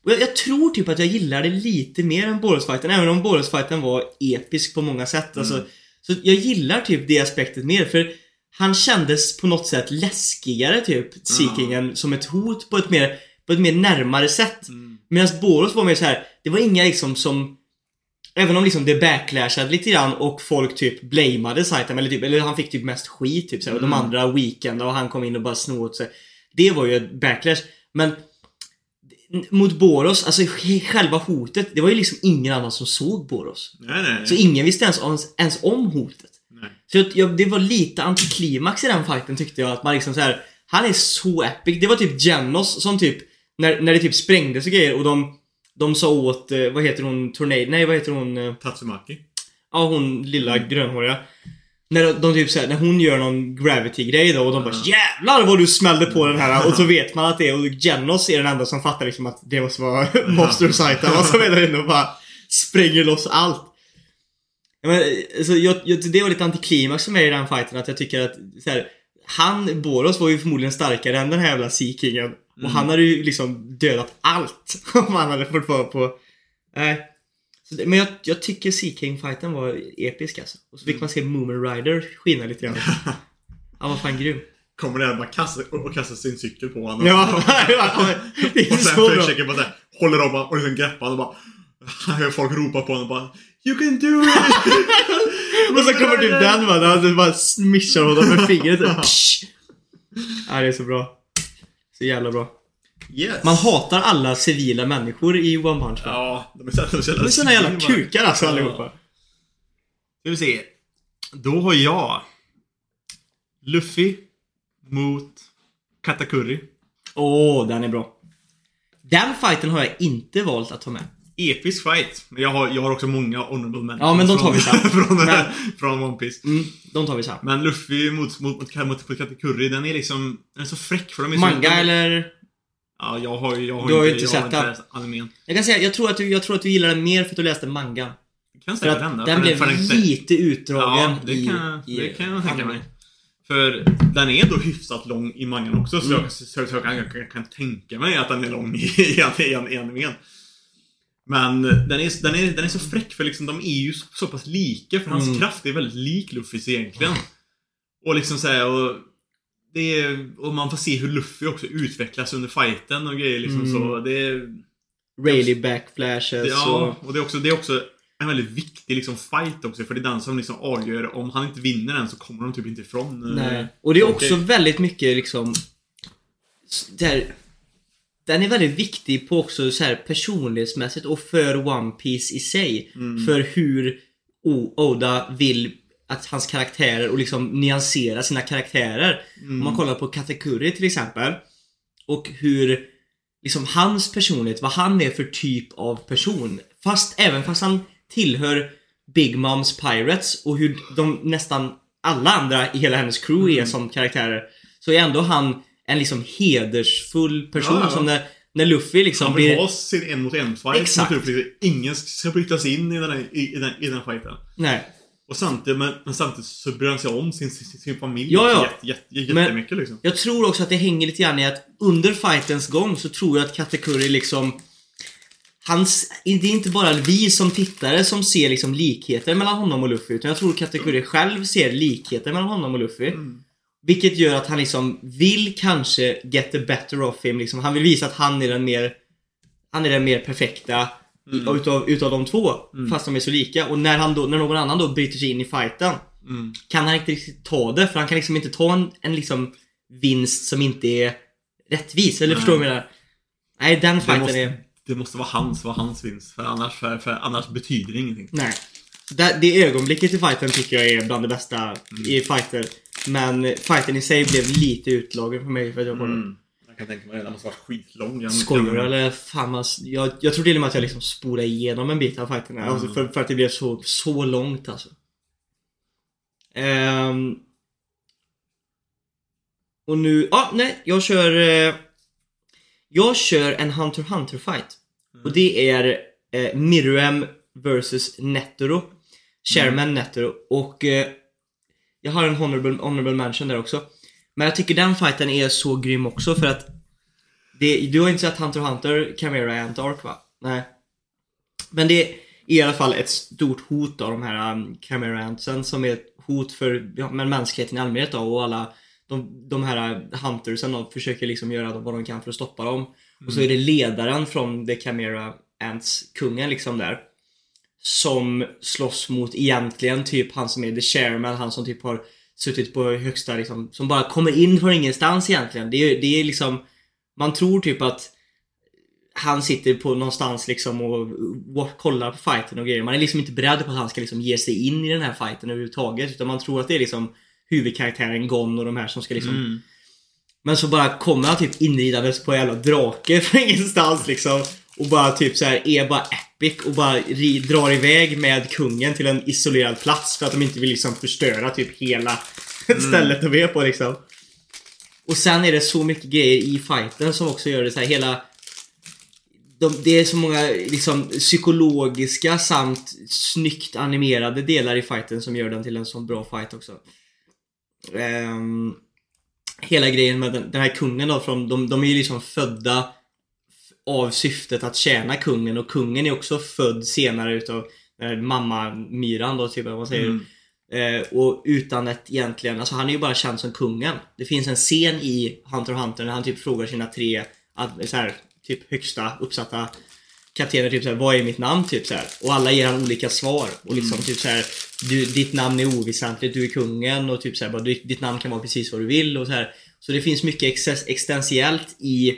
jag, jag tror typ att jag gillar det lite mer än Boros-fighten, även om Boros-fighten var episk på många sätt. Alltså, så jag gillar typ det aspektet mer, för han kändes på något sätt läskigare typ, Seekingen, som ett hot på ett mer, på ett mer närmare sätt. Mm. Medan Boros var mer så här. det var inga liksom som Även om liksom det backlashade lite grann och folk typ blamade Saitama eller typ, eller han fick typ mest skit typ så här, och de Mm. andra weekend och han kom in och bara snod åt sig. Det var ju ett backlash. Men mot Boros, alltså själva hotet, det var ju liksom ingen annan som såg Boros. Nej, nej, nej. Så ingen visste ens, om- ens om hotet. Så jag, det var lite antiklimax i den fighten tyckte jag. Att man liksom så här, han är så epic. Det var typ Genos som typ, när, när det typ sprängdes och grejer och de, de sa åt, eh, vad heter hon, Tornado? Nej, vad heter hon? eh, Tatsumaki. Ja, hon lilla grönhåriga. När de, typ såhär, när hon gör någon gravity-grej då och de bara Jävlar vad du smällde på den här och så vet man att det är och Genos är den enda som fattar liksom att det måste vara Monster Saitama som är där inne och bara spränger loss allt. Men, alltså, jag, jag, det var lite antiklimax för mig i den fighten att jag tycker att så här, han, Boros var ju förmodligen starkare än den här jävla Sea Kingen. Och han hade ju liksom dödat allt om han hade fått vara på... Nej. Det, men jag, jag tycker Sea King-fighten var episk alltså. Och så fick man se Moomin Rider skina lite grann. Han var fan grym. Kommer där bara kastar, och, kastar sin cykel på honom. Ja, det är Och sen så försöker bara såhär, håller om och liksom greppar honom och bara hör folk ropa på honom och bara You can do it! Och så kommer typ den va, där han bara smishar honom med fingret. Ja, det är så bra. Så jävla bra. Yes. Man hatar alla civila människor i One Punch Man. Ja, de är så, de är så De är såna jävla kukar alltså Ja. allihopa. Ska vi se. Då har jag Luffy mot Katakuri. Åh, den är bra. Den fighten har jag inte valt att ta med. Episk fight. Jag har, jag har också många honorable mentions Ja, men de tar vi sen. från, Men- från One Piece. Mm, de tar vi sen. Men Luffy mot, mot, mot, mot, Katakuri, den är liksom... Den är så fräck för de är så... Manga de, eller? Ja, jag har jag har Du har inte, inte sett den. animen. Jag kan säga, jag tror att du, jag tror att du gillar den mer för att du läste manga. Kan För säkert hända. den blev den- lite utdragen Ja, det i, kan, i det kan jag tänka mig. För den är ändå hyfsat lång i mangan också, så, Mm. jag, så, så kan, jag, kan, jag kan tänka mig att den är lång i, i, i, i animen. Men den är, den, är, den är så fräck för liksom, de är ju så, så pass lika, för hans Mm. kraft är väldigt lik Luffys egentligen. Och liksom såhär, och, det är, och man får se hur Luffy också utvecklas under fighten och grejer liksom Mm. så. Det är, Rayleigh backflashes det, ja, och... och det är också, det är också en väldigt viktig liksom, fight också, för det är den som liksom avgör om han inte vinner den så kommer de typ inte ifrån. eh, Nej. Och det är också väldigt mycket liksom... s- Där, den är väldigt viktig på också så här personlighetsmässigt och för One Piece i sig. Mm. För hur Oda vill att hans karaktärer och liksom nyansera sina karaktärer. Mm. Om man kollar på Katakuri till exempel. Och hur liksom hans personlighet, vad han är för typ av person. Fast även fast han tillhör Big Moms Pirates och hur de nästan alla andra i hela hennes crew Mm. är som karaktärer. Så är ändå han en liksom hedersfull person Ja, ja. som när, när Luffy liksom Han vill blir... ha sin en mot en fight Exakt. Ingen ska brytas in i den, här, i, i, den, i den fighten. Nej. Och samtidigt, men, men samtidigt så bryr han sig om sin, sin, sin familj Ja, ja. Jätte, jätte, Men- jättemycket liksom. Jag tror också att det hänger lite grann i att under fightens gång så tror jag att Katakuri liksom Hans, det är inte bara vi som tittare som ser liksom likheter mellan honom och Luffy utan jag tror Katakuri själv ser likheter mellan honom och Luffy. Mm. Vilket gör att han liksom vill kanske get the better of him liksom. Han vill visa att han är den mer Han är den mer perfekta Mm. utav, utav de två. Mm. Fast de är så lika. Och när, han då, när någon annan då bryter sig in i fighten Mm. kan han inte riktigt ta det för han kan liksom inte ta en, en liksom vinst som inte är rättvis. Eller Nej. förstår du vad jag menar? Nej, den fighten måste, är... det måste vara hans, vara hans vinst. För annars, för, för annars betyder det ingenting. Nej. Det, det ögonblicket i fighten tycker jag är bland det bästa Mm. i fighter. Men fighten i sig blev lite utlagen för mig för att jag kollade. Mm. Jag kan tänka mig det. Den måste vara skitlång. Skojar du eller? Fan vad, jag, jag tror till och med att jag liksom spolade igenom en bit av fighten. Mm. Alltså för, för att det blev så, så långt alltså. Ehm. och nu, ja ah, nej, jag kör... Eh, jag kör en Hunter Hunter fight. Mm. Och det är eh, Miriam vs Netero. Chairman Netero. Och eh, jag har en honorable, honorable mention där också. Men jag tycker den fighten är så grym också för att det, du har inte sett Hunter Hunter Chimera Ant Arc va? Nej. Men det är i alla fall ett stort hot av de här um, Chimera Antsen som är ett hot för ja, men mänskligheten i allmänhet då, och alla de, de här Huntersen då, försöker liksom göra vad de kan för att stoppa dem. Och så är det ledaren från The Chimera Ants, kungen liksom där. Som slåss mot egentligen typ han som är the chairman, han som typ har suttit på högsta liksom, som bara kommer in från ingenstans egentligen. Det är, det är liksom, man tror typ att han sitter på någonstans liksom och, och kollar på fighten och grejer. Man är liksom inte beredd på att han ska liksom ge sig in i den här fighten överhuvudtaget. Utan man tror att det är liksom huvudkaraktären Gon och de här som ska liksom Mm. men så bara kommer han typ inridandes på en jävla drake från ingenstans liksom. Och bara typ så här är bara epic och bara ri, drar iväg med kungen till en isolerad plats för att de inte vill liksom förstöra typ hela stället de är på liksom. Och sen är det så mycket grejer i fighten som också gör det så här hela de, det är så många liksom psykologiska samt snyggt animerade delar i fighten som gör den till en sån bra fight också. Um, hela grejen med den, den här kungen då, från, de, de är ju liksom födda av syftet att tjäna kungen och kungen är också född senare utav eh, mamma Myran då, typ, vad man säger. Mm. Eh, och utan ett egentligen, alltså han är ju bara känd som kungen. Det finns en scen i Hunter x Hunter när han typ frågar sina tre så här, typ högsta uppsatta kaptener typ såhär, vad är mitt namn? Typ såhär. Och alla ger han olika svar. Och liksom typ såhär, du, ditt namn är oväsentligt, du är kungen och typ såhär, bara, ditt namn kan vara precis vad du vill och så här. Så det finns mycket ex- existentiellt i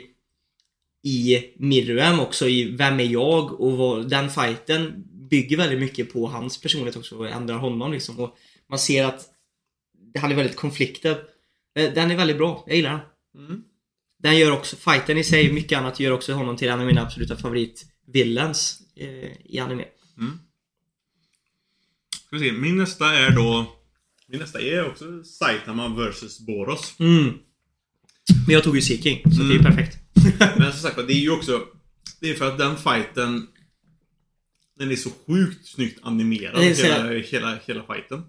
i Mirrorm också i Vem är jag? Och vad, den fighten bygger väldigt mycket på hans personlighet också och ändrar honom liksom. Och man ser att han är väldigt konfliktad. Eh, Den är väldigt bra, jag gillar den. Mm. Den gör också, fighten i sig, mycket annat, gör också honom till en av mina absoluta favorit-villains eh, i anime. Ska vi se, min nästa är då... Min nästa är också Saitama vs Boros. Mm. Men jag tog ju Seeking, så det är ju Mm. perfekt. Men som sagt det är ju också... Det är för att den fighten... Den är så sjukt snyggt animerad, hela, hela, hela fighten.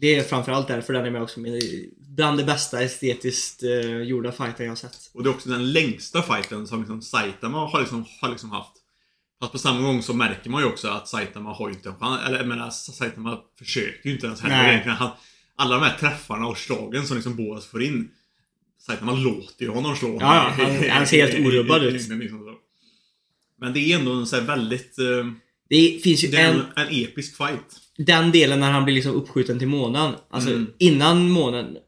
Det är framförallt därför den är med också. Men bland det bästa estetiskt eh, gjorda fighter jag har sett. Och det är också den längsta fighten som liksom Saitama har liksom, har liksom haft. Fast på samma gång så märker man ju också att Saitama har ju inte en chans. Eller jag menar, Saitama försöker ju inte ens heller egentligen. Han, alla de här träffarna och slagen som liksom Boas får in. Saitama låter ju honom slå. Ja, ja, han- han ser helt orubbad ut. Liksom. Men det är ändå en så här väldigt... eh, Det finns ju Det en, en, episk fight. den delen när han blir liksom uppskjuten till månen. Alltså Mm. innan månen.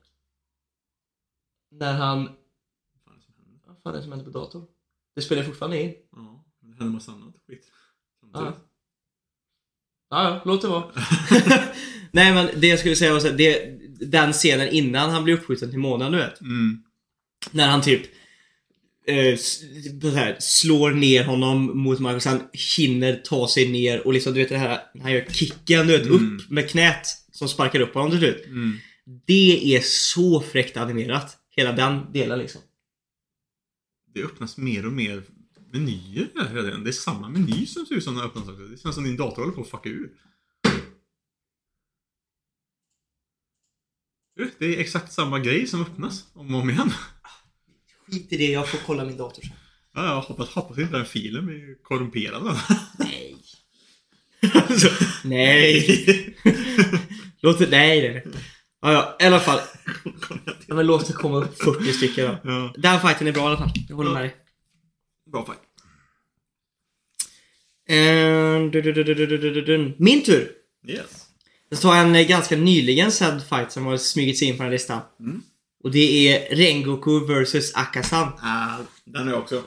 När han... Vad fan är det som händer på datorn? Det spelar fortfarande in. Ja, men det händer massa annat skit. Ja, ja, låt det vara. Nej men det jag skulle säga var så här, det, den scenen innan han blir uppskjuten till månen du vet. Mm. När han typ eh, så här, slår ner honom mot marken och sen hinner ta sig ner och liksom du vet det här han gör kicken du vet Mm. upp med knät som sparkar upp honom till slut. Mm. Det är så fräckt animerat. Hela den delen liksom. Det öppnas mer och mer menyer hela tiden. Det är samma meny som ser ut som den öppnas också. Det känns som din dator håller på att fucka ur. Det är exakt samma grej som öppnas om och om igen. Skit i det, jag får kolla min dator sen. Ja, jag hoppas, hoppas inte den filen blir korrumperad. Nej. Alltså, nej. låt det, nej det. Ja, ja, i alla fall. Ja, men låt det komma upp 40 stycken då. Ja. Den fighten är bra i alla fall. Jag håller ja. med dig. Bra fight. Uh, du, du, du, Min tur! Yes. Jag tar en eh, ganska nyligen sedd fight som har smugit sig in på den här listan. Mm. Och det är Rengoku vs Akasan. Ah, den är också.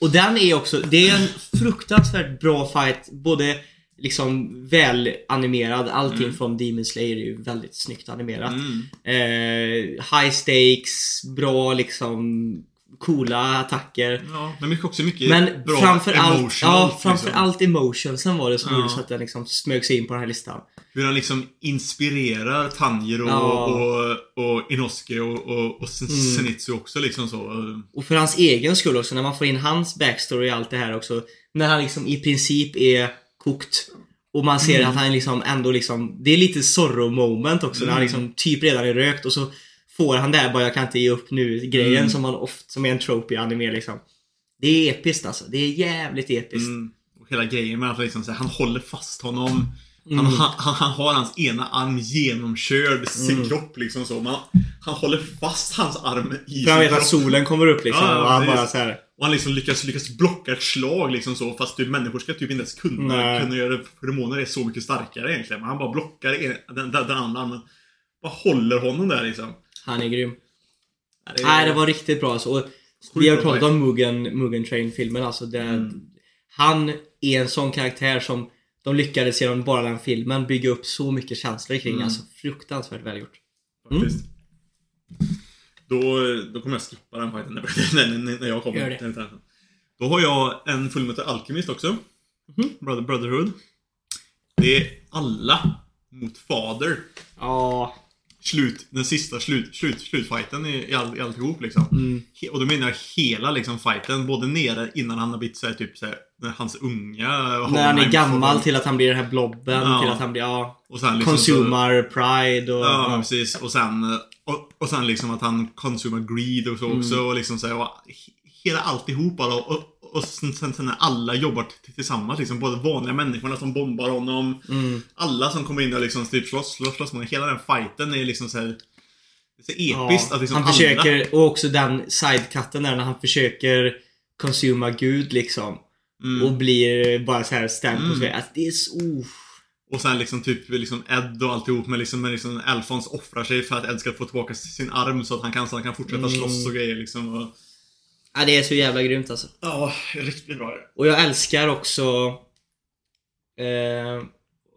Och den är också, det är en fruktansvärt bra fight. Både liksom väl animerad, allting från Demon Slayer är ju väldigt snyggt animerat. Mm. Eh, high stakes, bra liksom coola attacker. Ja, men mycket också mycket Men bra framförallt, emotional, ja, framförallt liksom. emotionsen var det som Ja. gjorde så att den liksom smög sig in på den här listan. Hur han liksom inspirerar Tanjiro Ja. och, och Inosuke och, och, och Mm. Zenitsu också liksom så. Och för hans egen skull också, när man får in hans backstory och allt det här också. När han liksom i princip är kokt. Och man ser Mm. att han liksom ändå liksom, det är lite sorrow moment också när han Mm. liksom typ redan är rökt och så får han där bara jag kan inte ge upp nu grejen Mm. som man ofta, som är en trope i anime liksom. Det är episkt alltså. Det är jävligt episkt. Mm. Och hela grejen med att liksom, här, han håller fast honom. Mm. Han, han, han, har hans ena arm genomkörd sin Mm. kropp liksom så. Man, han håller fast hans arm i För han sin vet att kropp. solen kommer upp liksom Ja, och han bara så här. Och han liksom lyckas, lyckas blocka ett slag liksom så. Fast typ, människor ska typ inte ens kunna, Nej. kunna göra det. Hormoner är så mycket starkare egentligen. Men han bara blockar en, den, den, den andra armen. Bara håller honom där liksom. Han är grym. Ja, det Nej, det var riktigt bra alltså. Och vi har pratat om Mugen, Mugen Train-filmen alltså. Där Mm. Han är en sån karaktär som de lyckades genom bara den filmen bygga upp så mycket känslor kring. Mm. Alltså fruktansvärt välgjort. Mm. Då, då kommer jag skippa den fighten när, när, när jag kommer. Gör det. Då har jag en Fullmetal Alchemist också. Mhm. Brother, Brotherhood. Det är alla mot Fader. Ja. Slut, den sista slut, slut, slutfighten i, i, all, i alltihop liksom. Mm. He, och då menar jag hela liksom fighten. Både nere innan han har blivit såhär typ såhär, hans unga När han är gammal till att han blir den här blobben, Ja. till att han blir, ja. och sen liksom så- Consumar pride och... Ja, ja. precis. Och sen, och, och sen liksom att han consumar greed och så Mm. också. Och liksom så här, och he- hela alltihopa då. Och, och sen, sen, sen när alla jobbar tillsammans, liksom både vanliga människorna som bombar honom. Mm. Alla som kommer in och liksom typ slåss, slåss, slåss. Hela den fighten är liksom så här. Det är så Ja. episkt att liksom han försöker, och också den sidecutten där när han försöker konsuma Gud liksom. Mm. Och blir bara så här stand på Mm. sig. Alltså, det är så... Oh. Och sen liksom typ liksom Ed och alltihop med liksom, med liksom Alfons offrar sig för att Ed ska få tillbaka sin arm så att han kan, så han kan fortsätta Mm. slåss och grejer liksom. Och, Ja, det är så jävla grymt alltså. Ja, riktigt bra. Och jag älskar också... Eh,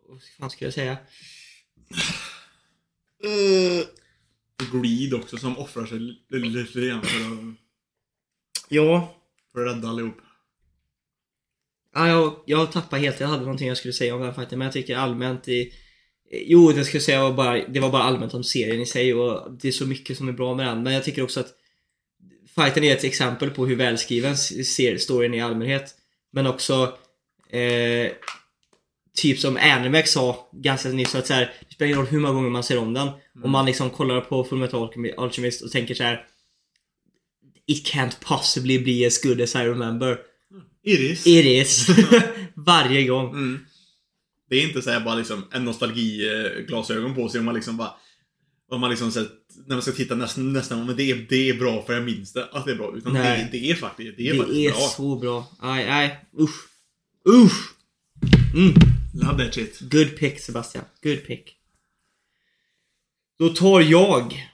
vad fan ska jag säga? Greed också som offrar sig lite grann för att, Ja. för att rädda allihop. Ja, jag, jag tappade helt. Jag hade någonting jag skulle säga om den fighten, men jag tycker allmänt i... Jo, det ska jag säga var bara, det var bara allmänt om serien i sig och det är så mycket som är bra med den. Men jag tycker också att fighten är ett exempel på hur välskriven ser storyn i allmänhet. Men också eh, typ som Animex sa ganska nyss att så här, det spelar ingen roll hur många gånger man ser om den. Om man liksom kollar på Fullmetal Alchemist och tänker så här. It can't possibly be as good as I remember. Iris. It is. Varje gång. Mm. Det är inte så här bara liksom en nostalgiglasögon på sig om man liksom bara om man liksom sett, när man ska titta nästan, nästan men det är, det är bra för jag minns det att det är bra. Utan det, Nej. det är faktiskt, det är Det faktiskt är bra. så bra. Aj, aj. Usch. Usch. Mm. Love that shit. Good pick Sebastian. Good pick. Då tar jag.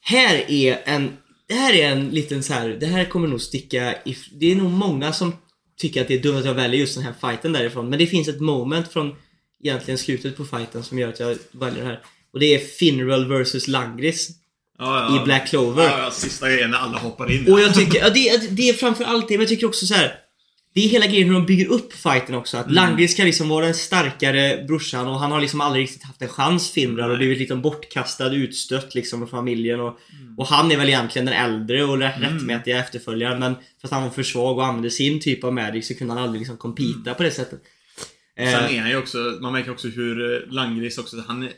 Här är en... Det här är en liten så här. Det här kommer nog sticka i... Det är nog många som tycker att det är dumt att jag väljer just den här fighten därifrån. Men det finns ett moment från egentligen slutet på fighten som gör att jag väljer det här. Och det är Finral vs Langris Ja, ja. i Black Clover. Ja, ja, sista grejen när alla hoppar in. Och jag tycker, ja, det, det är framför allt det, men jag tycker också så här. Det är hela grejen hur de bygger upp fighten också. Att Langris ska liksom vara den starkare brorsan och han har liksom aldrig riktigt haft en chans Finrar och blivit liksom bortkastad, utstött liksom av familjen och, och han är väl egentligen den äldre och rätt, rättmätiga efterföljaren men för att han var för svag och använde sin typ av magic så kunde han aldrig liksom competa på det sättet. Sen Eh, är han ju också, man märker också hur eh, Langris också, han är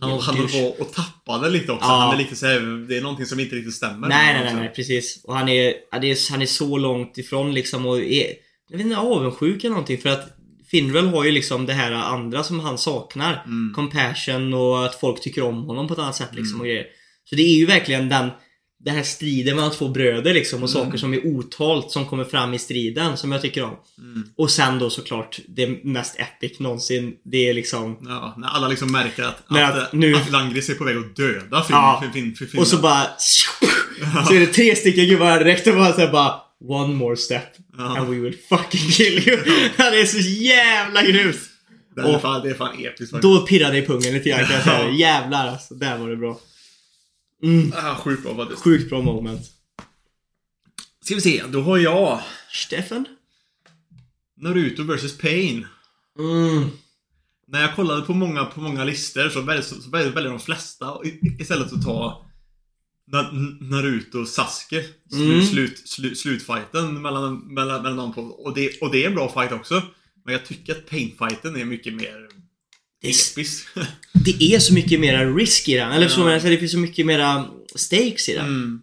han, han håller på och tappade lite också. Ja. Han är lite så här, det är någonting som inte riktigt stämmer. Nej, nej, nej, också. nej, precis. Och han är, det är, han är så långt ifrån liksom och är, jag vet inte, avundsjuk eller någonting för att Finrel har ju liksom det här andra som han saknar. Mm. Compassion och att folk tycker om honom på ett annat sätt liksom och grejer. Så det är ju verkligen den den här striden mellan två bröder liksom och Mm. saker som är otalt som kommer fram i striden som jag tycker om. Mm. Och sen då såklart det mest epic någonsin. Det är liksom Ja, när alla liksom märker att, Men att, att eh, nu- att Langris är på väg att döda Finn. Ja. Finn, Finn, Finn, Och så bara... Så är det tre stycken gubbar direkt och bara såhär bara One more step Ja. and we will fucking kill you. det är så jävla grymt. det, är fan, det är fan episkt faktiskt. Då pirrade det i pungen lite grann kan jag säga. Ja. Jävlar alltså, där var det bra. Mm, Ah, sjukt bra faktiskt. sjukt bra moment. Ska vi se, då har jag Steffen? Naruto vs Pain. Mm. När jag kollade på många, på många listor så väljer, så väljer, de flesta istället att ta Na, Naruto och Sasuke. Slut, Mm. slut, slut, slutfighten mellan, mellan, mellan dem två. Och det, och det är en bra fight också. Men jag tycker att Pain-fighten är mycket mer Det är, episk. det är så mycket mera risk i den. Eller så, Ja. men, alltså, det finns så mycket mera stakes i den. Mm.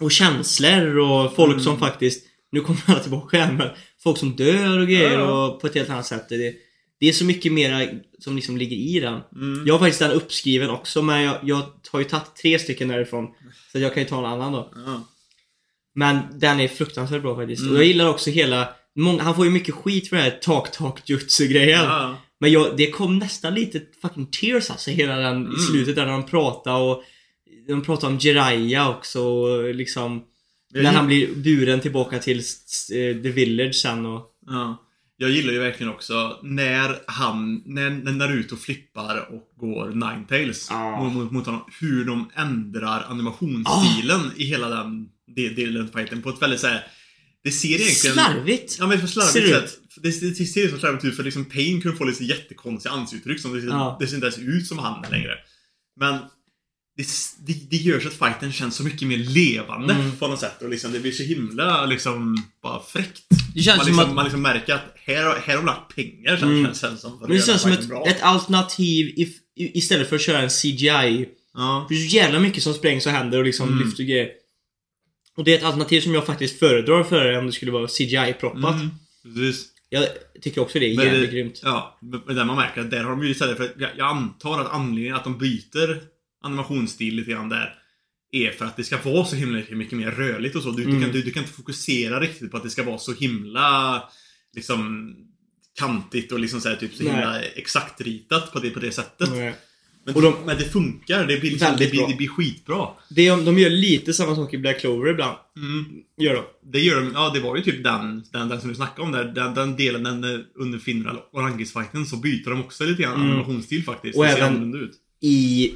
Och känslor och folk Mm. som faktiskt, nu kommer alla tillbaka igen men folk som dör och grejer Ja, och på ett helt annat sätt. Det, det är så mycket mera som liksom ligger i den. Mm. Jag har faktiskt den uppskriven också men jag, jag har ju tagit tre stycken därifrån. Så jag kan ju ta en annan då. Ja. Men den är fruktansvärt bra faktiskt. Mm. Och jag gillar också hela, många, han får ju mycket skit för det här talk-talk-jutsu-grejen. Ja. Men jag, det kom nästan lite fucking tears alltså hela den Mm. i slutet där när de pratade och de pratade om Jiraiya också och liksom Jag när han blir buren tillbaka till eh, The Village sen och... Ja. Jag gillar ju verkligen också när han, när, när Naruto flippar och går Ninetales Ja. mot, mot, mot honom. Hur de ändrar animationsstilen i hela den de- delen av fighten på ett väldigt såhär... Det ser egentligen... Slarvigt! Ja men för Ser slarvigt sätt. Det, det, ser så slarvigt ut för liksom Pain kunde få lite jättekonstiga ansiktsuttryck som det, Ja. det ser inte ens ut som han längre. Men det, det, det gör så att fighten känns så mycket mer levande Mm. på något sätt och liksom det blir så himla liksom bara fräckt. Det känns man, som liksom, att- man liksom märker att här, har- här har de lagt pengar känns, Mm. känns, känns som. för att Men det känns som ett, bra. ett alternativ i, i, istället för att köra en CGI. Ja. Det är så jävla mycket som sprängs och händer och liksom Mm. lyfter grejer. Och det är ett alternativ som jag faktiskt föredrar före om det skulle vara CGI-proppat. Mm, precis. Jag tycker också det är Men jävligt grymt. Ja, men där man märker att där har de ju istället för jag, jag antar att anledningen att de byter animationsstil lite grann där är för att det ska vara så himla mycket mer rörligt och så. Du, Mm. du, kan, du, du kan inte fokusera riktigt på att det ska vara så himla liksom kantigt och liksom så här, typ så Nej. himla exakt ritat på det, på det sättet. Mm. Men, de- men det funkar. Det blir, liksom, det blir, bra. det blir skitbra. Det, de gör lite samma sak i Black Clover ibland. Mm. Gör de. Det gör de. Ja, det var ju typ den, den, den som du snackade om där. Den, den delen den, eh, under Finral och Rangis-fighten så byter de också lite grann Mm. animationsstil faktiskt. Och det även- ut. I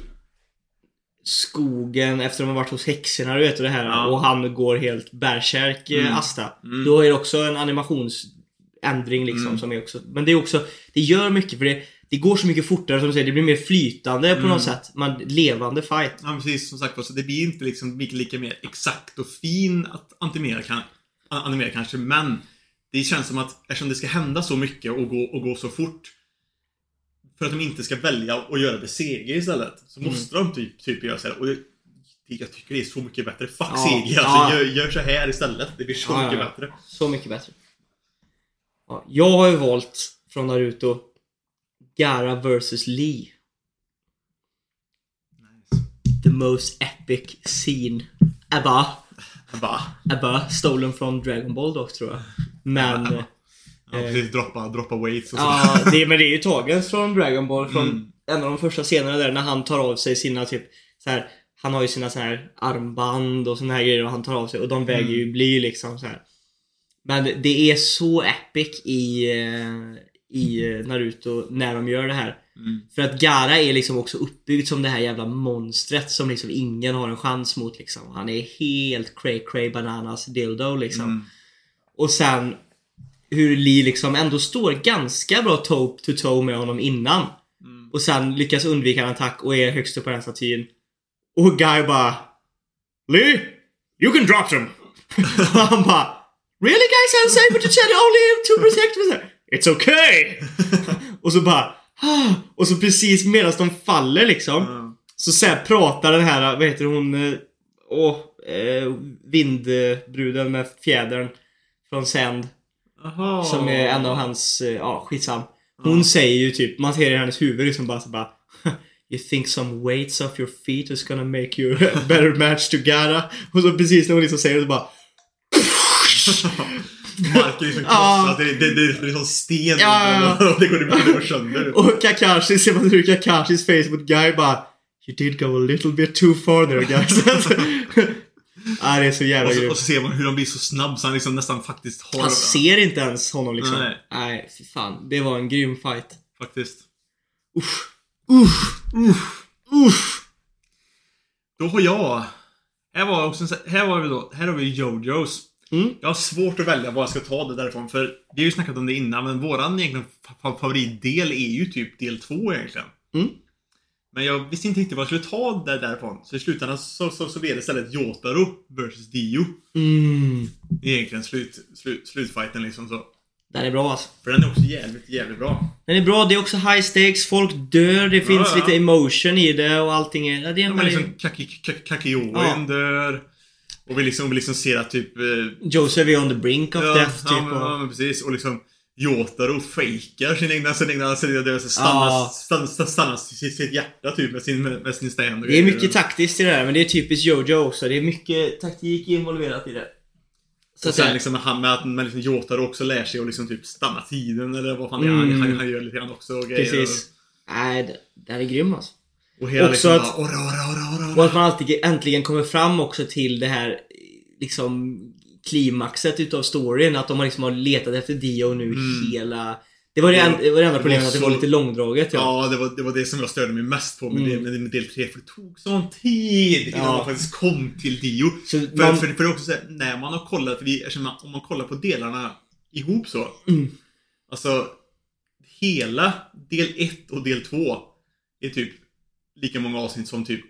skogen efter de har varit hos häxorna, du vet och det här. Ja. Och han går helt bärsärk, eh, Mm. Asta. Mm. Då är det också en animationsändring liksom Mm. som är också... Men det är också... Det gör mycket för det, det går så mycket fortare som du säger. Det blir mer flytande på Mm. något sätt. Man, levande fight. Ja, precis. Som sagt så det blir inte liksom lika, lika mer exakt och fin att animera, kan, animera kanske, men det känns som att eftersom det ska hända så mycket och gå, och gå så fort för att de inte ska välja att göra det CG istället så Mm. måste de typ, typ göra så här. Och det, jag tycker det är så mycket bättre. Fuck Ja, CG! Alltså, ja. gör, gör så här istället. Det blir så Ja, mycket bättre. Så mycket bättre. Ja, jag har ju valt från Naruto Gara vs Lee. The most epic scene ever. Va? Ever. Stolen från Dragon Ball dock tror jag. Men... eh, Ja, precis. Droppa, droppa weights och så. Ja, det, men det är ju taget från Dragon Ball. Från Mm. en av de första scenerna där när han tar av sig sina typ så här. Han har ju sina så här armband och såna här grejer och han tar av sig och de väger Mm. ju bly liksom så här. Men det är så epic i, eh, i eh, Naruto när de gör det här. Mm. För att Gara är liksom också uppbyggd som det här jävla monstret som liksom ingen har en chans mot liksom. Han är helt cray cray bananas dildo liksom. Mm. Och sen hur Lee liksom ändå står ganska bra toe to toe med honom innan. Mm. Och sen lyckas undvika en attack och är högst upp på den statyn. Och Guy bara Lee, you can drop them. och han bara Really guy sensei but you said only to protect me. It's okay. och så bara "Ah." och så precis medan de faller liksom Ja. så sen pratar den här, vad heter hon? eh, Åh, eh, vindbruden med fjädern från Sand. Aha. Som är en av hans, eh, ja skitsam. Hon säger ju typ, man ser i hennes huvud liksom bara så bara You think some weights off your feet is gonna make you a better match to Gara? Och så precis när hon liksom säger det så bara Marken liksom Ja. krossas. Det, det, det, det är som sten. Ja, Och det går, det går sönder. Och Kakashi, ser man hur Kakashis face mot Guy bara You did go a little bit too far there guys. Ja, det är så jävla Och så, och så ser man hur han blir så snabb så han liksom nästan faktiskt har... Han ser inte ens honom liksom. Nej. Nej, fy fan. Det var en grym fight. Faktiskt. Usch. Usch. Usch. Usch. Då har jag... Här var också här var vi då, här har vi Jojos. Mm. Jag har svårt att välja vad jag ska ta det därifrån för vi har ju snackat om det innan men våran egentligen fa- fa- favoritdel är ju typ del två egentligen. Mm. Men jag visste inte riktigt vad jag skulle ta det därifrån. Så i slutändan så, så, så blev det istället Jotaro vs Dio. Mm. Egentligen slut, slut, slutfighten liksom så. Den är bra alltså. För den är också jävligt, jävligt bra. Den är bra, det är också high stakes, folk dör, det finns ja. lite emotion i det och allting är... Ja, det är Ja, en men väldigt... liksom Kaki, Kaki, Ja. dör. Och vi liksom, vi liksom ser att typ... Eh, Joseph är on the brink of ja, death typ. ja, men, ja, och... men precis. Och liksom Jotaro fejkar sin egna, sin egna, sin egna död. Stannar, Ja. stannar, stannar, stannar sitt, sitt hjärta typ med sin, med, med sin och Det är mycket taktiskt i det här, men det är typiskt Jojo också. Det är mycket taktik involverat i det. Så Och sen liksom han med att men liksom Jotaro också lär sig att liksom typ stanna tiden eller vad fan det är. Mm. Han, han, han gör lite grann också och grejer. Precis. Nej, det- den är grym alltså. Och, hela Också liksom att- bara, ora, ora, ora, Och att man alltid äntligen kommer fram också till det här liksom klimaxet utav storyn. Att de har liksom har letat efter Dio nu Mm. hela... Det var det, en, det, var det enda problemet, att det var lite långdraget. Ja. Ja, det var, det var det som jag störde mig mest på med, Mm. del, med del 3. För det tog sån tid innan Ja. man faktiskt kom till Dio. Så För, man, för, för det är också så här, när man har kollat, för vi, man, om man kollar på delarna ihop så. Mm. Alltså, hela del 1 och del 2 är typ lika många avsnitt som typ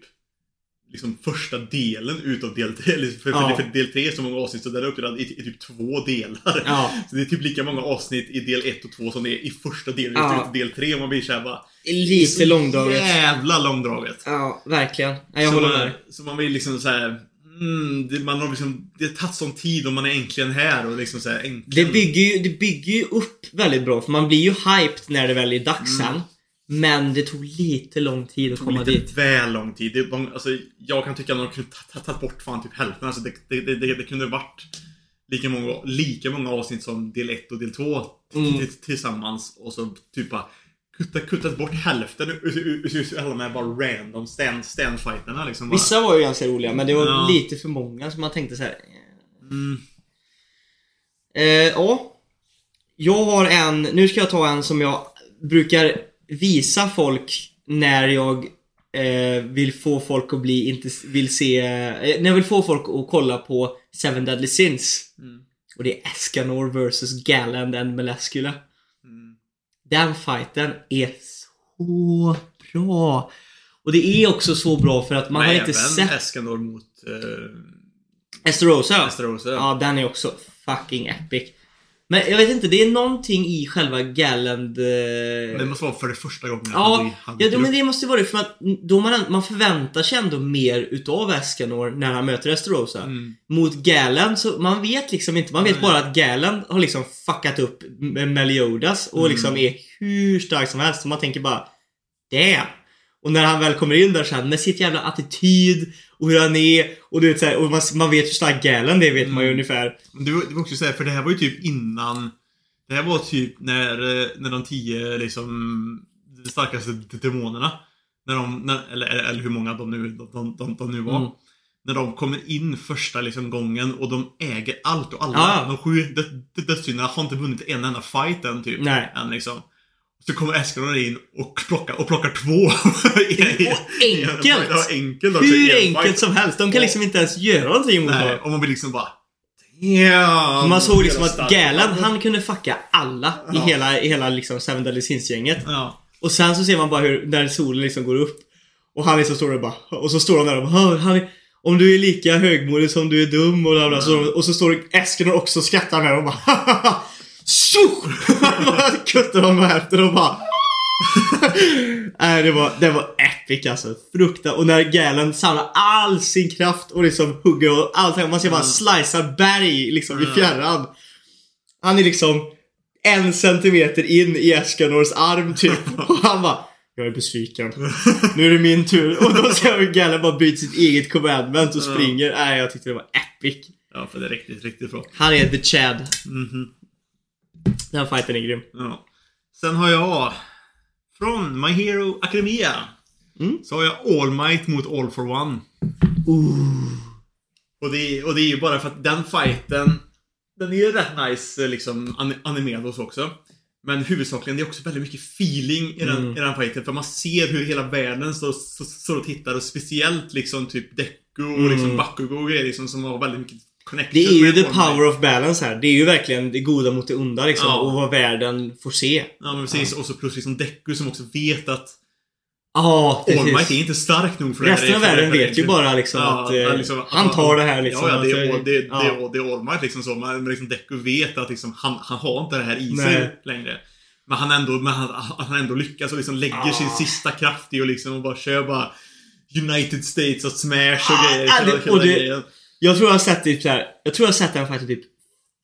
liksom första delen utav del 3. Eller för, Ja. för, del 3 är så många avsnitt så den är uppdelad i, i typ två delar. Ja. Så det är typ lika många avsnitt i del 1 och 2 som det är i första delen Ja. utav del 3. Och man blir såhär bara... lite långdraget. Jävla långdraget. Ja, verkligen. Nej, jag så håller man, med. Så man blir liksom så här. Mm, det, man har liksom, det har tagit sån tid och man är äntligen här och liksom så här, äntligen. Det bygger, ju, det bygger ju upp väldigt bra, för man blir ju hyped när det väl är dags Mm. sen. Men det tog lite lång tid att tog komma lite dit. väl lång tid. Det, var- alltså, jag kan tycka att de kunde ta- ta- tagit bort fan typ hälften. Alltså, det, det, det, det, det kunde varit lika många, lika många avsnitt som del 1 och del 2 Mm. tillsammans. Och så typ bara kuttat, kuttat bort hälften ur- alla de här bara random stand, standfighterna liksom. Bara. Vissa var ju ganska roliga men det var Ja. lite för många så man tänkte så här. Mm. Eh, ja. Jag har en, nu ska jag ta en som jag brukar visa folk när jag eh, vill få folk att bli, inte vill se, eh, när jag vill få folk att kolla på Seven Deadly Sins. Mm. Och det är Escanor vs Galland and Melescula. Mm. Den fighten är så bra. Och det är också så bra för att man Men har inte sett Escanor mot eh, Esterosa. Esterosa. Ja, den är också fucking epic. Men jag vet inte, det är någonting i själva Galland... Eh... Det måste vara för det första gången Ja, han ja men det måste vara det för att då man, man förväntar sig ändå mer utav Escanor när han möter Esterosa. Mm. Mot Galland så man vet liksom inte, man vet Nej. bara att Galland har liksom fuckat upp Meliodas och Mm. liksom är hur stark som helst. Så man tänker bara Damn! Och när han väl kommer in där sen med sitt jävla attityd och hur han är och du vet så här, och man, man vet hur stark Galland är vet man ju Mm. ungefär. Men Det var, det var också såhär, för det här var ju typ innan Det här var typ när, eh, när de tio liksom de starkaste demonerna när de, när, eller, eller, hur många de nu, de, de, de, nu var Mm. När de kommer in första liksom gången och de äger allt och alla. Ja. De sju dö- dö- dödssynderna har inte vunnit en enda fight än typ. Nej. Än, liksom. Så kommer Eskalon in och plockar, och plockar två. Och enkelt! Ja, enkelt också. Hur en enkelt som helst. De kan liksom inte ens göra någonting mot Nej, och man blir liksom bara Damn! Man såg liksom att. Galland, han kunde fucka alla i Ja. hela, i hela liksom Seven Deadly Sins-gänget. Ja. Och sen så ser man bara hur, när solen liksom går upp Och han liksom står där bara Och så står han där och bara "Hör, han är, Om du är lika högmodig som du är dum och bla bla, så, Och så står Esken och också skrattar med och bara "Hahaha, Tjo! Han bara kuttar honom efter och bara Nej det var, det var epic alltså. Frukta. Och när Galen samlar all sin kraft och liksom hugger och allt. Man ser bara slicear berg liksom i Mm. fjärran. Han är liksom en centimeter in i Escanors arm typ. Och han bara Jag är besviken. Nu är det min tur. Och då ser hur Galen bara byter sitt eget commandment och springer. Nej, jag tyckte det var epic. ja, för det är riktigt, riktigt bra. Han är the Chad. Mhm. Den fighten är grym. Ja. Sen har jag från My Hero Academia. Mm. Så har jag All Might mot All for One. Och det, och det är ju bara för att den fighten Den är ju rätt nice liksom an- animerad och så också. Men huvudsakligen det är också väldigt mycket feeling i den, Mm. i den fighten. För man ser hur hela världen står, står, och tittar och speciellt liksom typ Deku och Mm. liksom Bakugo och grejer liksom som har väldigt mycket Det är ju the power of balance här. Det är ju verkligen det goda mot det onda liksom. Ja. Och vad världen får se. Ja men precis. Och så plus liksom Deku som också vet att Ja, All Might är precis. inte stark nog för det här. Resten av världen vet ju bara liksom Ja, att eh, ja, liksom, han tar det här liksom. Ja, ja det, är, Alltså, all- det, det, ja. är, det är All Might liksom så. Men liksom Deku vet att liksom, han, han har inte det här i sig Nej. längre. Men han ändå, men han, han ändå lyckas och liksom lägger Ah. sin sista kraft i och liksom och bara kör bara United States och Smash och grejer. det- och det-. Jag tror jag har sett typ så här. Jag tror jag har sett den faktiskt typ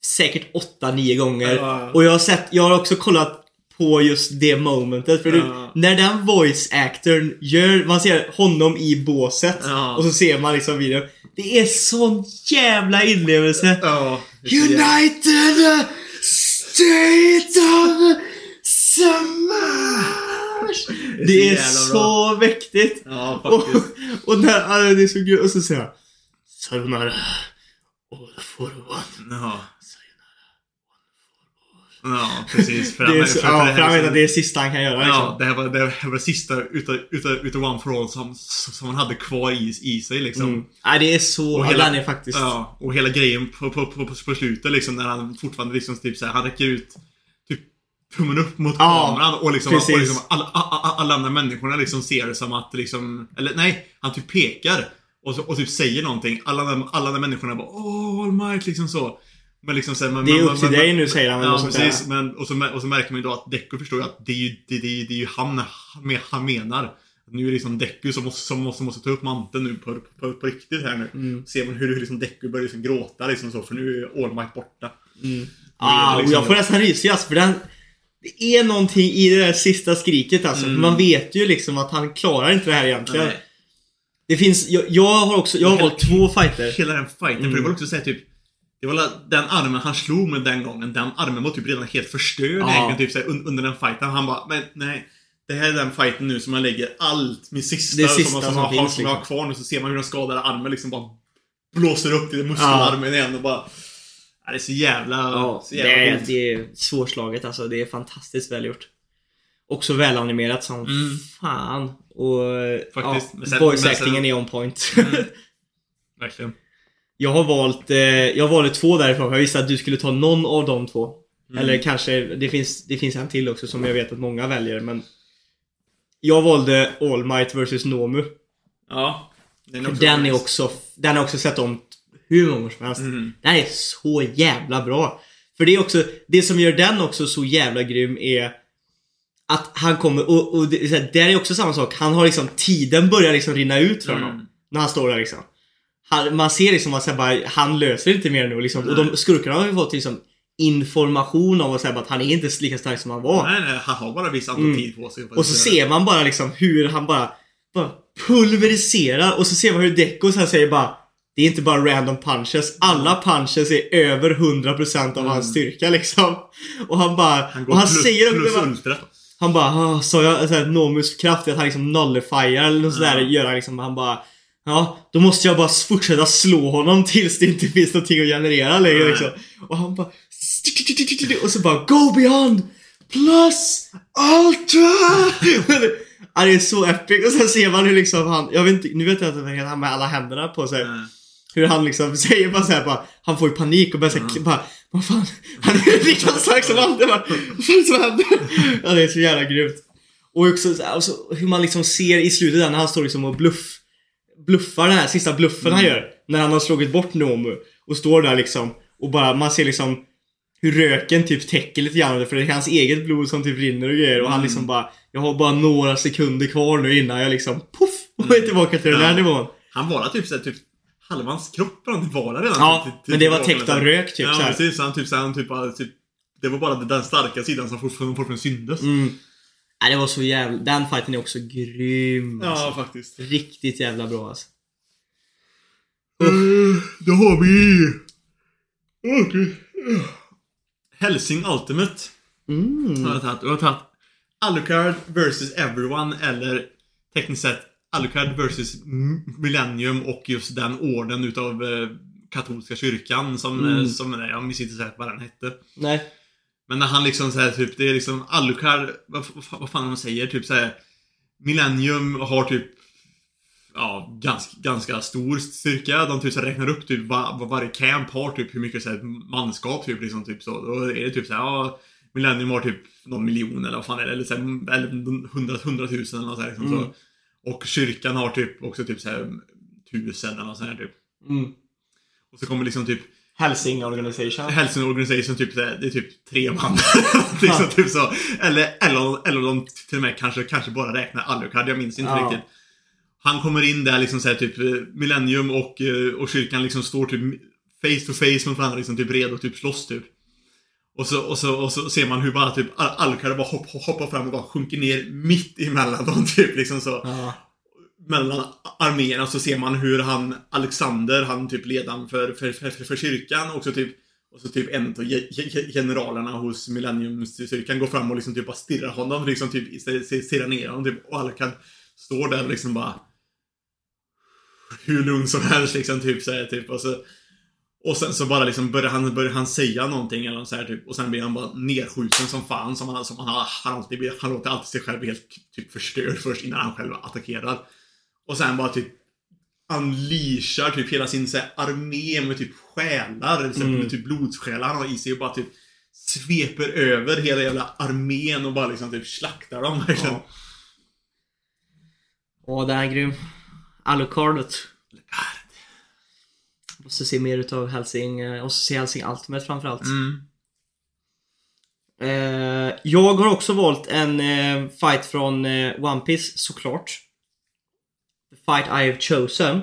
säkert 8-9 gånger. Ja. Och jag har sett, jag har också kollat på just det momentet. För Ja. du, när den voice actorn gör, man ser honom i båset. Ja. Och så ser man liksom videon. Det är sån jävla inlevelse. Ja. det är United State of Smash! Det är jävla så mäktigt. Ja, Och, faktiskt. och när ja, det är så gud. Och så säger han Sayonara All for one. Ja. Ja, precis. För Det är för- för ja, för han vet att det är det sista han kan göra liksom. Ja, det här var det, här var det sista utav, utav, utav One for All som, som han hade kvar i, i sig liksom. Mm. Nej, det är så... Och hela- är faktiskt... Ja, och hela grejen på, på, på, på slutet liksom när han fortfarande liksom typ så här, han räcker ut typ tummen upp mot Ja, kameran och liksom, precis. och liksom alla, alla, alla andra människorna liksom ser det som att liksom, eller nej, han typ pekar och, så, och typ säger någonting. Alla, alla andra människorna bara Åh, All Might liksom så. Men liksom här, men, Det är upp till dig nu säger han Ja, något sånt där. precis. Men, och, så, och så märker man ju då att Deku förstår att det är ju, det, det, det är ju han, han, menar. Nu är det liksom Deku som måste, som måste, måste ta upp manteln nu på, på, på riktigt här nu. Mm. Ser man hur, hur liksom Deku börjar liksom gråta liksom så, för nu är All Might borta. Ah, och liksom- jag får nästan rysningar för den... Det är någonting i det där sista skriket alltså. Mm. Man vet ju liksom att han klarar inte det här egentligen. Nej. Det finns... Jag, jag har också... Jag har valt två fighter. Hela den fighten, Mm. för det var också såhär typ det var den armen han slog med den gången, den armen var typ redan helt förstörd Ja. egentligen typ såhär, un, under den fighten. Han bara, men nej. det här är den fighten nu som man lägger allt, min sista, Det sista som, som som, har, finns, som jag har liksom. kvar nu, så ser man hur den skadade armen liksom bara blåser upp till Ja. muskelarmen igen och bara... Ja, det är så jävla... Ja, så det jävla är, coolt. det är svårslaget alltså. Det är fantastiskt välgjort. Också välanimerat som Mm. fan. Och Faktiskt. Ja, sen- voice actingen är on point. Verkligen. jag har valt, eh, jag valde två därifrån. Jag visste att du skulle ta någon av de två. Mm. Eller kanske, det finns, det finns en till också som jag vet att många väljer men Jag valde All Might vs Nomu. Ja. Den För den är också, den har också sett om hur många som helst. Mm. Den är så jävla bra. För det är också, det som gör den också så jävla grym är att han kommer, och, och det, är så här, där är också samma sak. Han har liksom, tiden börjar liksom rinna ut för Mm. honom. När han står där liksom. Han, man ser liksom att så här, bara, han löser inte mer nu liksom. Och de skurkarna har ju fått liksom information om att, så här, bara, att han är inte lika stark som han var. Nej, nej, han har bara viss antal Mm. tid på sig. Och så ser man bara liksom hur han bara, bara pulveriserar och så ser man hur Deco sen säger bara Det är inte bara random punches, alla punches är över 100% av hans styrka liksom. Och han bara, Mm. Han går och han plus, säger plus bara, ultra. Han bara, ah, sa jag såhär, Nomus kraft är att han liksom nullifierar eller något sådär, gör han liksom, han bara Ja, då måste jag bara fortsätta slå honom tills det inte finns någonting att generera längre liksom. Och han bara Och så bara Go beyond! Plus Ultra! ja, det är så epic. Och sen ser man hur liksom han, jag vet inte, nu vet jag inte han med alla händerna på sig. Hur han liksom säger bara såhär bara, han får ju panik och börjar såhär, bara, vad fan, han är lika stark som alltid bara, vad fan som händer? Ja det är så jävla grymt. Och också så här, och så hur man liksom ser i slutet där när han står liksom och bluff, bluffar den här sista bluffen han gör. När han har slagit bort Nomu och står där liksom och bara, man ser liksom hur röken typ täcker lite grann för det är hans eget blod som typ rinner och grejer och han liksom bara Jag har bara några sekunder kvar nu innan jag liksom poff och är tillbaka till den här nivån. Han var typ såhär, typ halva hans kropp var där redan. Ja, Typ- men det var täckt av rök typ Ja, så här. precis. Så han typ, så han typ, typ Det var bara den starka sidan som fortfarande, fortfarande syndes. Mm. Nej, det var så jävla... Den fighten är också grym. Ja, Alltså. faktiskt. Riktigt jävla bra alltså. Uh, då har vi... Okay. Helsing Ultimate. Mm. Har jag tagit. Jag har tagit Alucard vs Everyone eller tekniskt sett Alucard vs Millennium och just den orden utav eh, katolska kyrkan som, Mm. eh, som jag minns inte säkert vad den hette. Nej. Men när han liksom säger typ, det är liksom Alucard, vad, vad, fan- man säger, typ såhär Millennium har typ Ja, ganska, ganska stor styrka. De typ så räknar upp typ vad, vad varje camp har typ hur mycket så här, manskap typ liksom typ så. Då är det typ så här, ja Millennium har typ någon miljon eller vad fan är det? Eller, så här, eller hundra, hundratusen eller så här, liksom Mm. så. Och kyrkan har typ också typ så här tusen eller något sånt här typ. Mm. Och så kommer liksom typ Helsing Organization. Hälsing Organization typ det är typ tre man. liksom, typ så. Eller, eller, eller de till och med kanske, kanske bara räknar Alucard, jag minns inte Ja. riktigt. Han kommer in där liksom så här, typ eh, Millennium och, eh, och kyrkan liksom står typ face to face mot varandra liksom typ redo att typ slåss typ. Och så, och så, och så ser man hur bara typ Al- Alucard bara hopp, hoppar fram och bara sjunker ner mitt emellan dem typ liksom så Ja. mellan arméerna så ser man hur han Alexander, han typ ledaren för, för, för, för, kyrkan också typ och så typ en av ge- ge- generalerna hos Millenniumstyrkan går fram och liksom typ bara stirrar honom liksom typ stirrar- ner honom typ och Alakad står där och liksom bara hur lugn som helst liksom typ så här, typ och så och sen så bara liksom börjar han, börjar han säga någonting eller så här, typ och sen blir han bara nerskjuten som fan som han, som han, har- han alltid blir. Han låter alltid sig själv helt typ förstörd först innan han själv attackerar. Och sen bara typ unleashar typ hela sin så här, armé med typ själar, så här, Mm. typ blodssjälar han har i sig och bara typ sveper över hela jävla armén och bara liksom typ slaktar dem verkligen. Ja. Åh, den är grym. Alucardet. Måste se mer utav Helsing, eh, måste se Helsing Ultimate framförallt. Mm. Eh, jag har också valt en eh, fight från eh, One Piece såklart. The fight I have chosen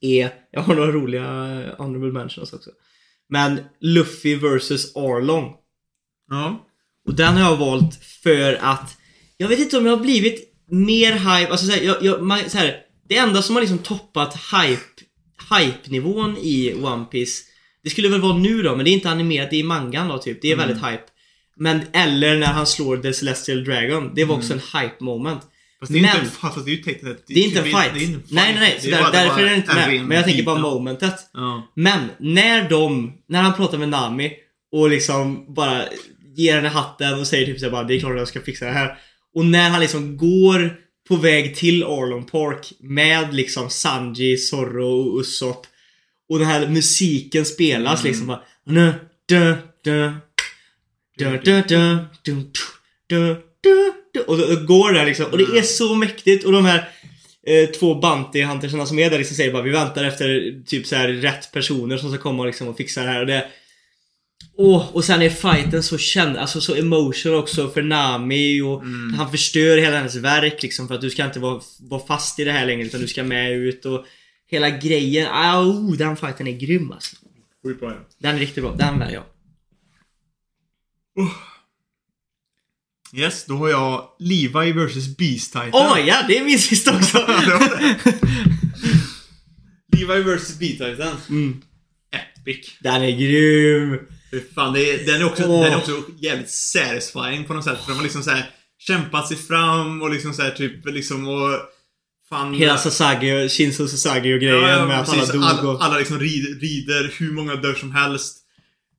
är, jag har några roliga eh, honorable mentions också. Men Luffy vs Arlong. Ja. Och den har jag valt för att jag vet inte om jag har blivit mer hype, alltså såhär, jag, jag, man, så här, det enda som har liksom toppat hype, hype-nivån i One Piece det skulle väl vara nu då, men det är inte animerat, det är i mangan då typ. Det är väldigt hype. Men, eller när han slår The Celestial Dragon. Det var också en hype moment. Fast det är Men- inte, fast det är ju tekniskt Det är inte en fight. det en Nej, nej, nej. Så Det är där, därför är det inte med. Men jag tänker bara momentet. Ja. Men när de, när han pratar med Nami och liksom bara ger henne hatten och säger typ såhär bara det är klart att jag ska fixa det här. Och när han liksom går på väg till Arlon Park med liksom Sanji, Zorro och Usopp. Och den här musiken spelas Mm. liksom bara dö, dö, dö, dö, dö, dö, dö, dö, dö. Och då går det liksom. Och det är så mäktigt. Och de här eh, två Bounty Huntersarna som är där liksom säger bara vi väntar efter typ så här rätt personer som ska komma och, liksom och fixa det här. Och det, Åh, och sen är fighten så känd, alltså så emotional också för Nami och Mm. han förstör hela hennes verk liksom för att du ska inte vara, vara fast i det här längre utan du ska med ut och hela grejen. Au, den fighten är grym alltså. Sjukt bra ja. Den är riktigt bra, den väljer jag. Yes, då har jag Levi vs Beast Titan. Oh my god, det är min sista också! Levi vs Beast Titan. mm, Epic. den är grym! Fan, är, den, är också, Åh. den är också jävligt satisfying på något sätt. För de har liksom så här kämpat sig fram och liksom så här typ liksom och... Fan, Hela Sasagi, Shinzo Sasagi och grejen Ja, ja, med att alla precis. dog och... alla liksom rider, rider hur många dör som helst.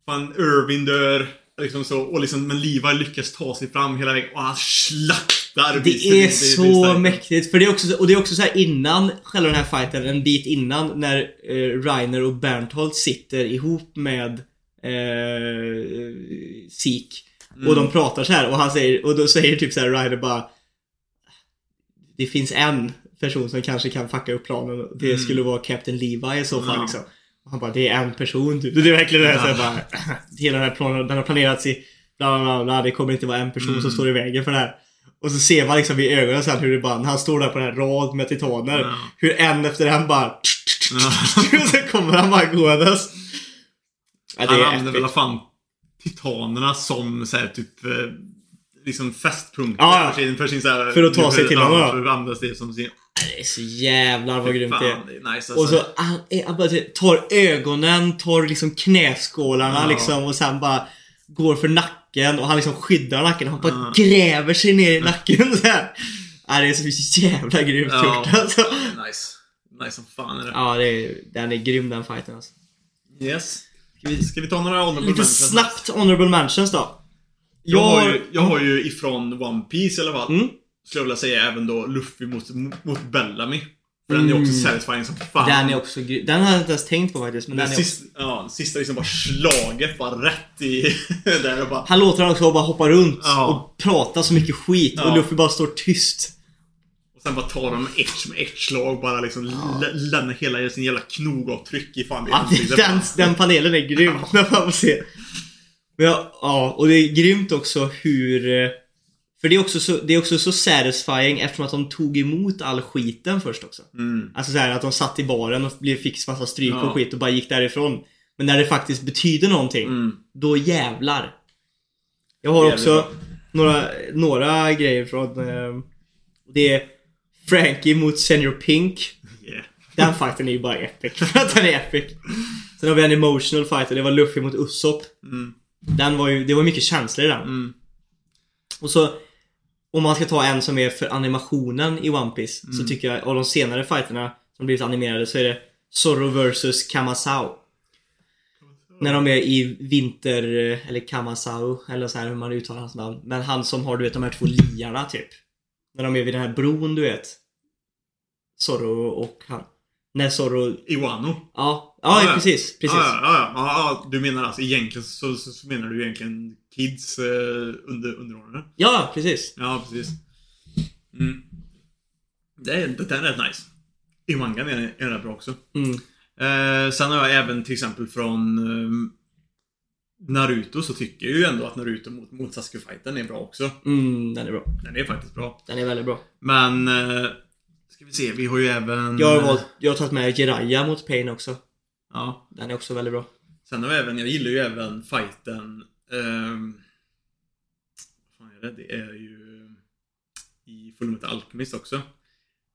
Fan, Irvin dör. Liksom så, och liksom, men Levi lyckas ta sig fram hela vägen och han slaktar Det är Beast- så Titan. mäktigt. För det är också, och det är också så här innan själva den här fighten, en bit innan när eh, Reiner och Bernthold sitter ihop med eh, Sik. Mm. Och de pratar så här och han säger, och då säger typ så här Reiner bara Det finns en person som kanske kan fucka upp planen och det Mm. skulle vara Captain Levi i så fall Ja. liksom. Och han bara, det är en person typ. Det är verkligen det här, så Ja. här bara, hela den här planen, den har planerats i bla bla bla, det kommer inte vara en person som Mm. står i vägen för det här. Och så ser man liksom i ögonen sen hur det bara, när han står där på den här rad med titaner. Ja. Hur en efter en bara och så kommer han bara gåendes. Ja, det Han använder väl fan titanerna som så här, typ eh, liksom fästpunkt Ja, ja. för sin, för sin så här, För att ta sig till honom. För att använda det som sin... Det är så jävlar vad grymt det är. Nice alltså. Och så han, är- han bara tar ögonen, tar liksom knäskålarna Ja. liksom och sen bara går för nacken och han liksom skyddar nacken. Han bara Ja. gräver sig ner i nacken så här. Ja, det är så jävla grymt Ja. gjort alltså. Nice. Nice som fan är det. Ja, det är, den är grym den fighten alltså. Yes. Ska vi, ska vi ta några honorable Lite mentions? snabbt honorable mentions då. Jag har, ju, jag har ju ifrån One Piece i alla fall. Mm. Skulle jag vilja säga även då Luffy mot, mot Bellamy. För den är också Mm. satisfying som fan. Den är också grym. Den har jag inte ens tänkt på faktiskt. Men Den den är också... sista, ja, sista liksom bara slaget bara rätt i... där och bara... Han låter han också bara hoppa runt Ja. och prata så mycket skit och Ja. Luffy bara står tyst. Sen bara tar de ett med ett slag bara liksom lä- lämnar hela sin jävla knogavtryck i fan Ja, den, den panelen är grym. Får man se. Men ja, ja, och det är grymt också hur... eh, För det är också så, det är också så satisfying eftersom att de tog emot all skiten först också. Mm. Alltså så här att de satt i baren och fick massa stryk Ja. och skit och bara gick därifrån. Men när det faktiskt betyder någonting, Mm. då jävlar. Jag har också några, några grejer från... Eh, det är Frankie mot Senior Pink. Yeah. Den fighten är ju bara epic. För att den är epic. Sen har vi en emotional fight och det var Luffy mot Usopp. Mm. Den var ju, det var mycket känslor i den. Mm. Och så om man ska ta en som är för animationen i One Piece Mm. så tycker jag av de senare fighterna som blivit animerade så är det Zorro vs Kamasao. När de är i vinter, eller Kamasao, eller så här hur man uttalar hans namn. Men han som har du vet de här två liarna typ. När de är vid den här bron du vet. Zorro och han. När Zorro, Iwano. ja, ja, Ja, ja. precis, precis. Ja, ja, ja, ja, du menar alltså egentligen så, så, så menar du egentligen kids eh, under, underordnade? Ja, precis. Ja, precis. Mm. Det är, det är rätt nice. I mangan är det rätt bra också. Mm. Eh, sen har jag även till exempel från eh, Naruto så tycker jag ju ändå att Naruto mot, mot Sasuke-fighten är bra också. Mm, den är bra. Den är faktiskt bra. Den är väldigt bra. Men... Eh, ska vi se, vi har ju även... Jag har, valt, jag har tagit med Jiraiya mot Pain också. Ja. Den är också väldigt bra. Sen har vi även, jag gillar ju även fighten... ehm, vad fan är det? Det är ju... I Fullmetal Alchemist också.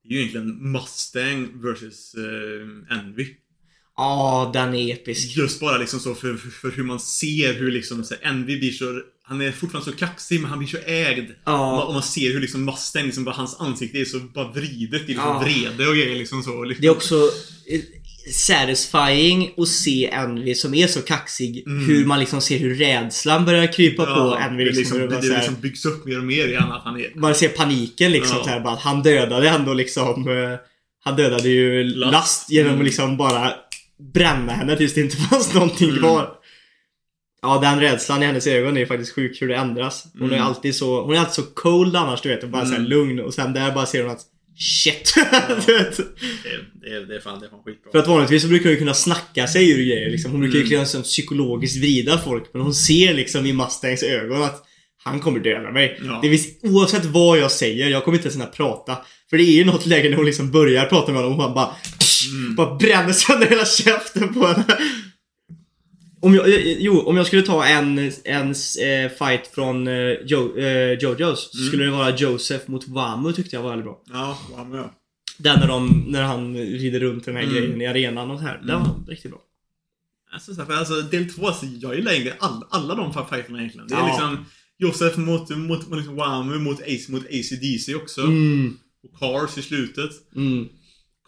Det är ju egentligen Mustang vs eh, Envy. Ja, den är episk. Just bara liksom så för, för, för hur man ser hur liksom så Envy blir så... Han är fortfarande så kaxig men han blir så ägd. Ja. Och man ser hur liksom Mustang, liksom bara hans ansikte är så bara vridet i liksom Ja. vrede och grejer liksom så. Liksom. Det är också eh, satisfying att se Envy som är så kaxig. Hur man liksom ser hur rädslan börjar krypa på Envy. det, Liksom, liksom, det, det här- liksom byggs upp mer och mer igen att han är... Man ser paniken liksom Ja. så här, bara han dödade ändå liksom eh, Han dödade ju Last. Last, genom Mm. liksom bara bränna henne tills det inte fanns någonting Mm. kvar. Ja, den rädslan i hennes ögon är faktiskt sjuk hur det ändras. Hon är Mm. alltid så, hon är alltid så cold annars du vet och bara Mm. lugn och sen där bara ser hon att Shit! Det, är- det, är fan, det är fan skitbra. För att vanligtvis så brukar hon ju kunna snacka sig ur grejer liksom. Hon brukar ju Mm. kunna liksom, psykologiskt vrida folk men hon ser liksom i Mustangs ögon att han kommer döda mig. Ja. Det vill, oavsett vad jag säger, jag kommer inte ens hinna prata. För det är ju något läge när hon liksom börjar prata med honom och han bara Mm. bara bränner sönder hela käften på henne. Om jag, eh, jo, om jag skulle ta en, en eh, fight från eh, jo, eh, Jojos så Mm. skulle det vara Joseph mot Wamu tyckte jag var väldigt bra. Ja, men ja. Den när, de, när han rider runt den här Mm. grejen i arenan och så här. Den Mm. var riktigt bra. Alltså, så här, alltså, del två, alltså, jag gillar egentligen all, alla de fighterna egentligen. Det är Ja. liksom Josef mot, mot, mot liksom Wamu, mot Ace, mot ACDC också. Mm. Och Cars i slutet. Mm.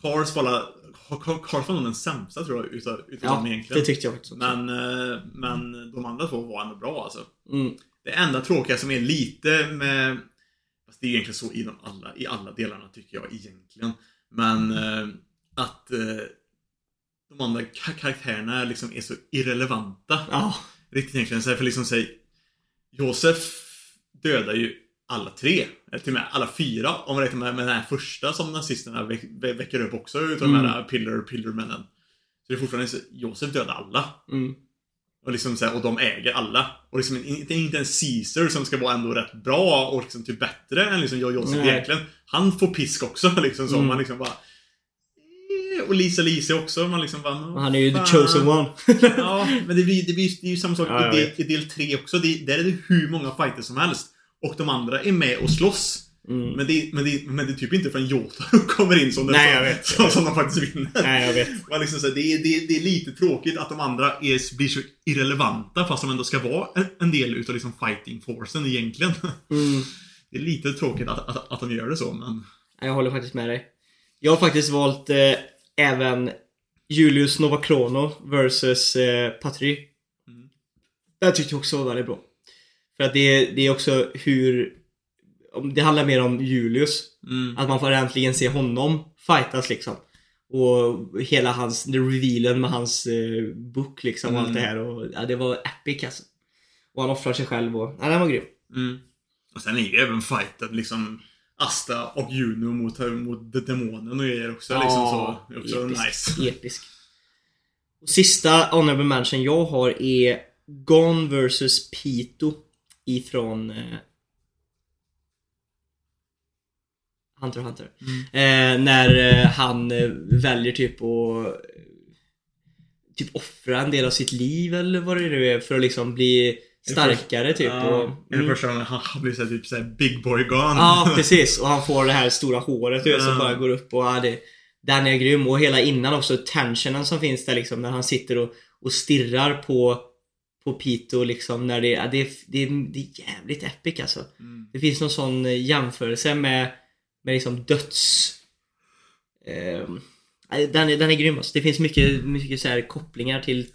Cars var Cars var nog den sämsta tror jag utav, utav Ja, dem det egentligen. tyckte jag faktiskt också. Men, eh, men de andra två var ändå bra alltså. Mm. Det enda tråkiga som är lite med... Fast det är egentligen så i, de alla, i alla delarna tycker jag egentligen. Men eh, att eh, de andra ka- karaktärerna liksom är så irrelevanta. Ja. Riktigt egentligen. Så här, för liksom säg Josef dödar ju alla tre. Eller till och med alla fyra. Om man räknar med, med den här första som nazisterna väck, vä- väcker upp också utav de här pillar, pillarmännen. Så det är fortfarande så, Josef dödar alla. Mm. Och, liksom så här, och de äger alla. Och liksom inte, inte en Caesar som ska vara ändå rätt bra och liksom typ bättre än liksom jag Josef Nej. egentligen. Han får pisk också liksom så. Mm. Man liksom bara... eh, Och Lisa Lise också. Man liksom bara... Han är ju the chosen one. Ja, men det blir, det blir, det är ju samma sak Ja, i, del, i del 3 också. Det, där är det hur många fighter som helst. Och de andra är med och slåss. Mm. Men, det, men, det, men det är typ inte förrän Jotaro kommer in som, Nej, jag vet. som, som de faktiskt vinner. Nej, jag vet. Man liksom så det, är, det, är, det är lite tråkigt att de andra är, blir så irrelevanta fast de ändå ska vara en, en del utav liksom fighting forcen egentligen. Mm. Det är lite tråkigt att, att, att de gör det så men... Jag håller faktiskt med dig. Jag har faktiskt valt eh, även Julius Novakrono versus eh, Patry. Mm. Det tyckte jag också var väldigt bra. För att det, det är också hur... Det handlar mer om Julius. Mm. Att man får äntligen se honom fightas liksom. Och hela hans, revealen med hans eh, book liksom och allt Mm. det här. Och, ja, det var epic alltså. Och han offrar sig själv och... Ja, den var grym. Mm. Och sen är ju även fighten liksom Asta och Juno mot, mot demonen och grejer också. liksom så. Också episk, nice. Episk. Och sista honorable mention jag har är Gone vs Pito ifrån eh, Hunter Hunter. Mm. Eh, när eh, han eh, väljer typ att eh, typ offra en del av sitt liv eller vad det nu är för att liksom bli starkare typ. Ja, och, är det mm. första gången han blir såhär typ såhär big boy gone. Ja, precis. Och han får det här stora håret du vet, som bara går upp och ja, det, den är grym. Och hela innan också tensionen som finns där liksom när han sitter och, och stirrar på på Pito liksom när det, det, det, det är jävligt epic alltså. Mm. Det finns någon sån eh, jämförelse med, med liksom döds... Eh, den, är, den är grym alltså. Det finns mycket, mycket så här kopplingar till,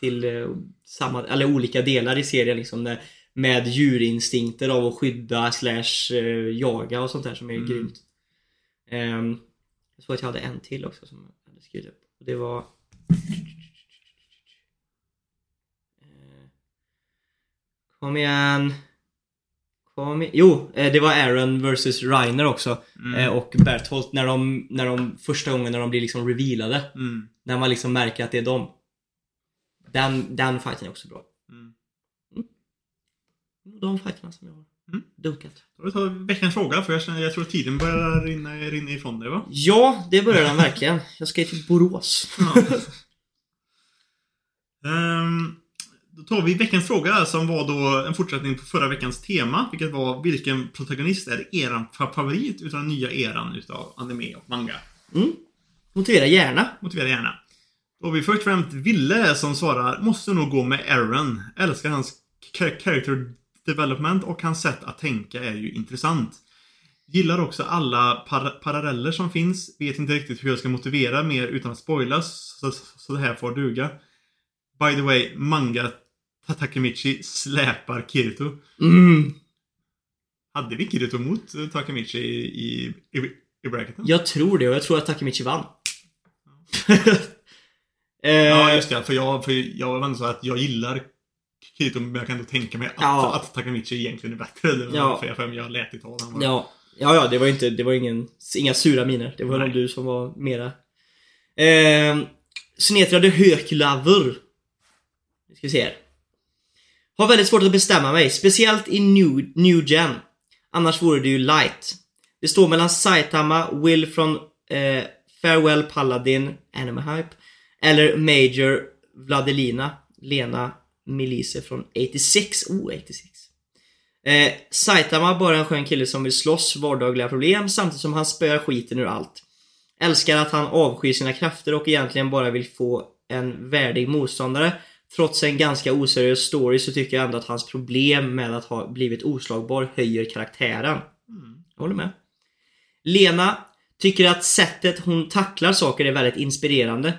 till eh, samma, eller olika delar i serien liksom. Där, med djurinstinkter av att skydda slash eh, jaga och sånt där som är Mm. grymt. Ehm, jag såg att jag hade en till också som jag hade skrivit upp. Och det var... Kom igen. Kom igen. Jo, eh, det var Aaron versus Reiner också. Mm. Eh, Och Berthold när de, när de första gången när de blir liksom revealade. Mm. När man liksom märker att det är dem. Den, den fighten är också bra. Mm. De fighterna som jag har Mm. dunkat. Då vi tar veckans fråga för jag, känner, jag tror tiden börjar rinna, rinna ifrån dig va? Ja, det börjar den verkligen. Jag ska till Borås. Ja. Ehm, då tar vi veckans fråga som var då en fortsättning på förra veckans tema. Vilket var vilken protagonist är eran fa- favorit utav den nya eran utav anime och manga? Mm. Motivera gärna. Motivera gärna. Då har vi först och främst Ville som svarar Måste nog gå med Aaron. Älskar hans char- character development och hans sätt att tänka är ju intressant. Gillar också alla par paralleller som finns. Vet inte riktigt hur jag ska motivera mer utan att spoilas. Så, så det här får duga. By the way, manga Takemichi släpar Kirito. Mm. Hade vi Kirito mot Takemichi i, i, i, bracketen? Jag tror det och jag tror att Takemichi vann. eh, Ja, just det. För jag, för jag var så att jag gillar Kirito, men jag kan ändå tänka mig att, Ja. att Takamichi egentligen är bättre. Det var Ja. för jag, lät i tal. Var- Ja, ja, ja det var inte, det var ingen, inga sura miner. Det var nog du som var mera. Eh, Snetra de Höklaver. Vi ska se här. Har väldigt svårt att bestämma mig, speciellt i New, new Gen. Annars vore det ju light. Det står mellan Saitama, Will från eh, Farewell Paladin, Anime Hype, eller Major Vladelina, Lena Melise från 86. Oh, 86. Eh, Saitama bara en skön kille som vill slåss vardagliga problem samtidigt som han spöar skiten ur allt. Älskar att han avskyr sina krafter och egentligen bara vill få en värdig motståndare. Trots en ganska oseriös story så tycker jag ändå att hans problem med att ha blivit oslagbar höjer karaktären. Jag håller med. Lena tycker att sättet hon tacklar saker är väldigt inspirerande.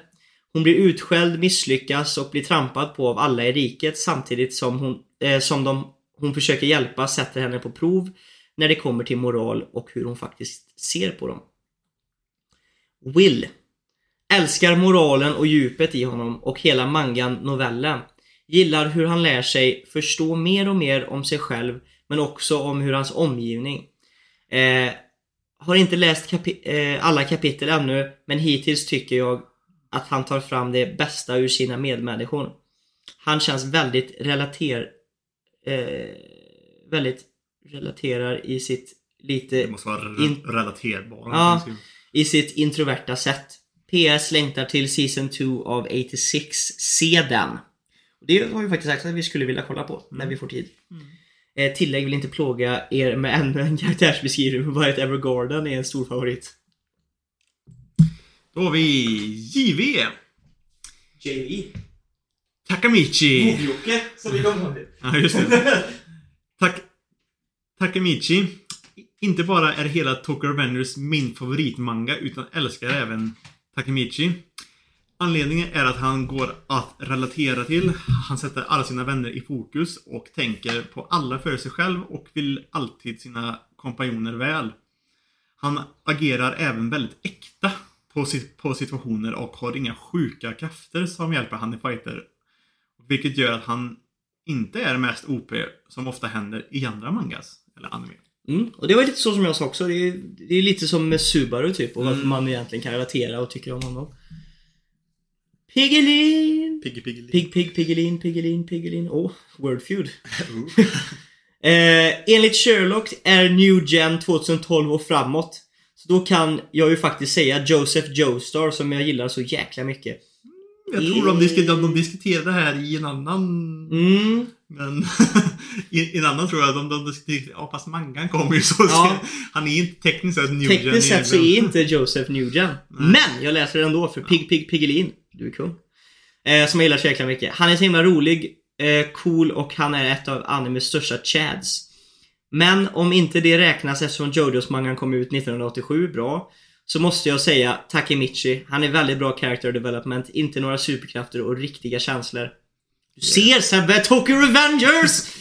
Hon blir utskälld, misslyckas och blir trampad på av alla i riket samtidigt som hon, eh, som de hon försöker hjälpa sätter henne på prov när det kommer till moral och hur hon faktiskt ser på dem. Will Älskar moralen och djupet i honom och hela mangan-novellen. Gillar hur han lär sig förstå mer och mer om sig själv men också om hur hans omgivning. Eh, har inte läst kapi- eh, alla kapitel ännu men hittills tycker jag att han tar fram det bästa ur sina medmänniskor. Han känns väldigt relater... Eh, väldigt relaterar i sitt lite Det måste vara re- In- relaterbara. Ja. i sitt introverta sätt. PS längtar till Season 2 av 86. Se den! Det har vi faktiskt sagt att vi skulle vilja kolla på när vi får tid. Eh, tillägg vill inte plåga er med ännu en karaktärsbeskrivning men bara att Evergarden är en stor favorit. Då har vi JV. JV. Takamichi. Jocke som vi kommer till. Ja, just det. Tak Takamichi. Inte bara är hela Tokyo Revengers min favoritmanga utan älskar även Takemichi. Anledningen är att han går att relatera till. Han sätter alla sina vänner i fokus och tänker på alla för sig själv och vill alltid sina kompanjoner väl. Han agerar även väldigt äkta på, sit- på situationer och har inga sjuka krafter som hjälper han i fighter. Vilket gör att han inte är mest OP som ofta händer i andra mangas eller anime. Mm, och det var lite så som jag sa också. Det är, det är lite som med Subaru typ och varför Mm. man egentligen kan relatera och tycker om honom. Piggelin! Piggy Piggy. Pig, pig, Piggelin, Piggelin, Piggelin. Oh, Wordfeud. eh, enligt Sherlock är New Gen 2012 och framåt. Så då kan jag ju faktiskt säga Joseph Joestar som jag gillar så jäkla mycket. Jag tror de, diskuterade, de diskuterade det här i en annan... Mm, Men i, en annan tror jag de, de diskuterade... Ja fast mangan kommer ju så. Ja. Han är inte tekniskt sett New tekniskt sett så är inte Joseph New Gen. Men jag läser det ändå för Pig, Pig, Piggelin. Du är kung. Eh, som jag gillar så jäkla mycket. Han är så himla rolig, eh, cool och han är ett av animes största chads. Men om inte det räknas eftersom Jojos mangan kom ut 1987, bra. Så måste jag säga Takemichi. Han är väldigt bra character development, inte några superkrafter och riktiga känslor. Du ser Sebbe, Tokyo Revengers!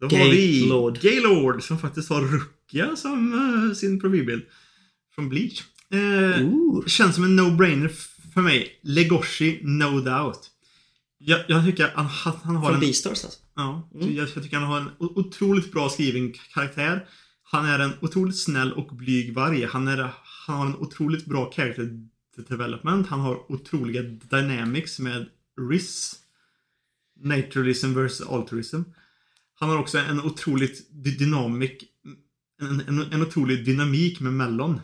Då har vi Gaylord. Gaylord som faktiskt har Rukia som eh, sin profilbild. Från Bleach. Ooh. Känns som en no-brainer för mig. Legoshi, no doubt. Jag, jag tycker han, han har Från en... Beastars alltså. Ja, Mm. jag, jag tycker han har en otroligt bra skriven karaktär. Han är en otroligt snäll och blyg varg. Han, är, han har en otroligt bra character development. Han har otroliga dynamics med RIS. Naturalism versus altruism. Han har också en otroligt dynamik en, en, en otrolig dynamik med Mellon.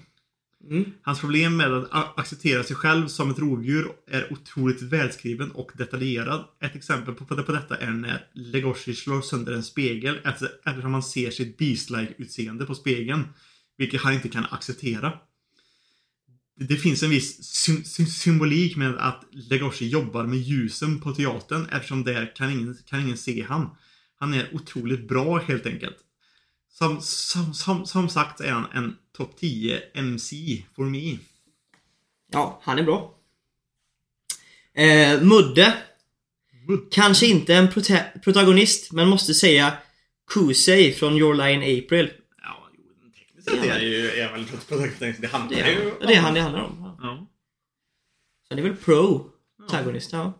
Mm. Hans problem med att acceptera sig själv som ett rovdjur är otroligt välskriven och detaljerad. Ett exempel på, på detta är när Legoshi slår sönder en spegel efter, eftersom han ser sitt beast-like utseende på spegeln. Vilket han inte kan acceptera. det, det finns en viss sy sy symbolik med att Legoshi jobbar med ljusen på teatern eftersom där kan ingen, kan ingen se han. Han är otroligt bra helt enkelt. Som, som, som, som sagt är han en topp 10 MC for me. Ja, han är bra. Eh, Mudde. Mud- Kanske inte en prota- protagonist, men måste säga Kusei från Your Line April. Ja, jo, tekniskt sett är ju är väl protagonist. Det handlar Det är, ju det är han det handlar om. Ja. Ja. Så det är väl pro-tagonist, ja.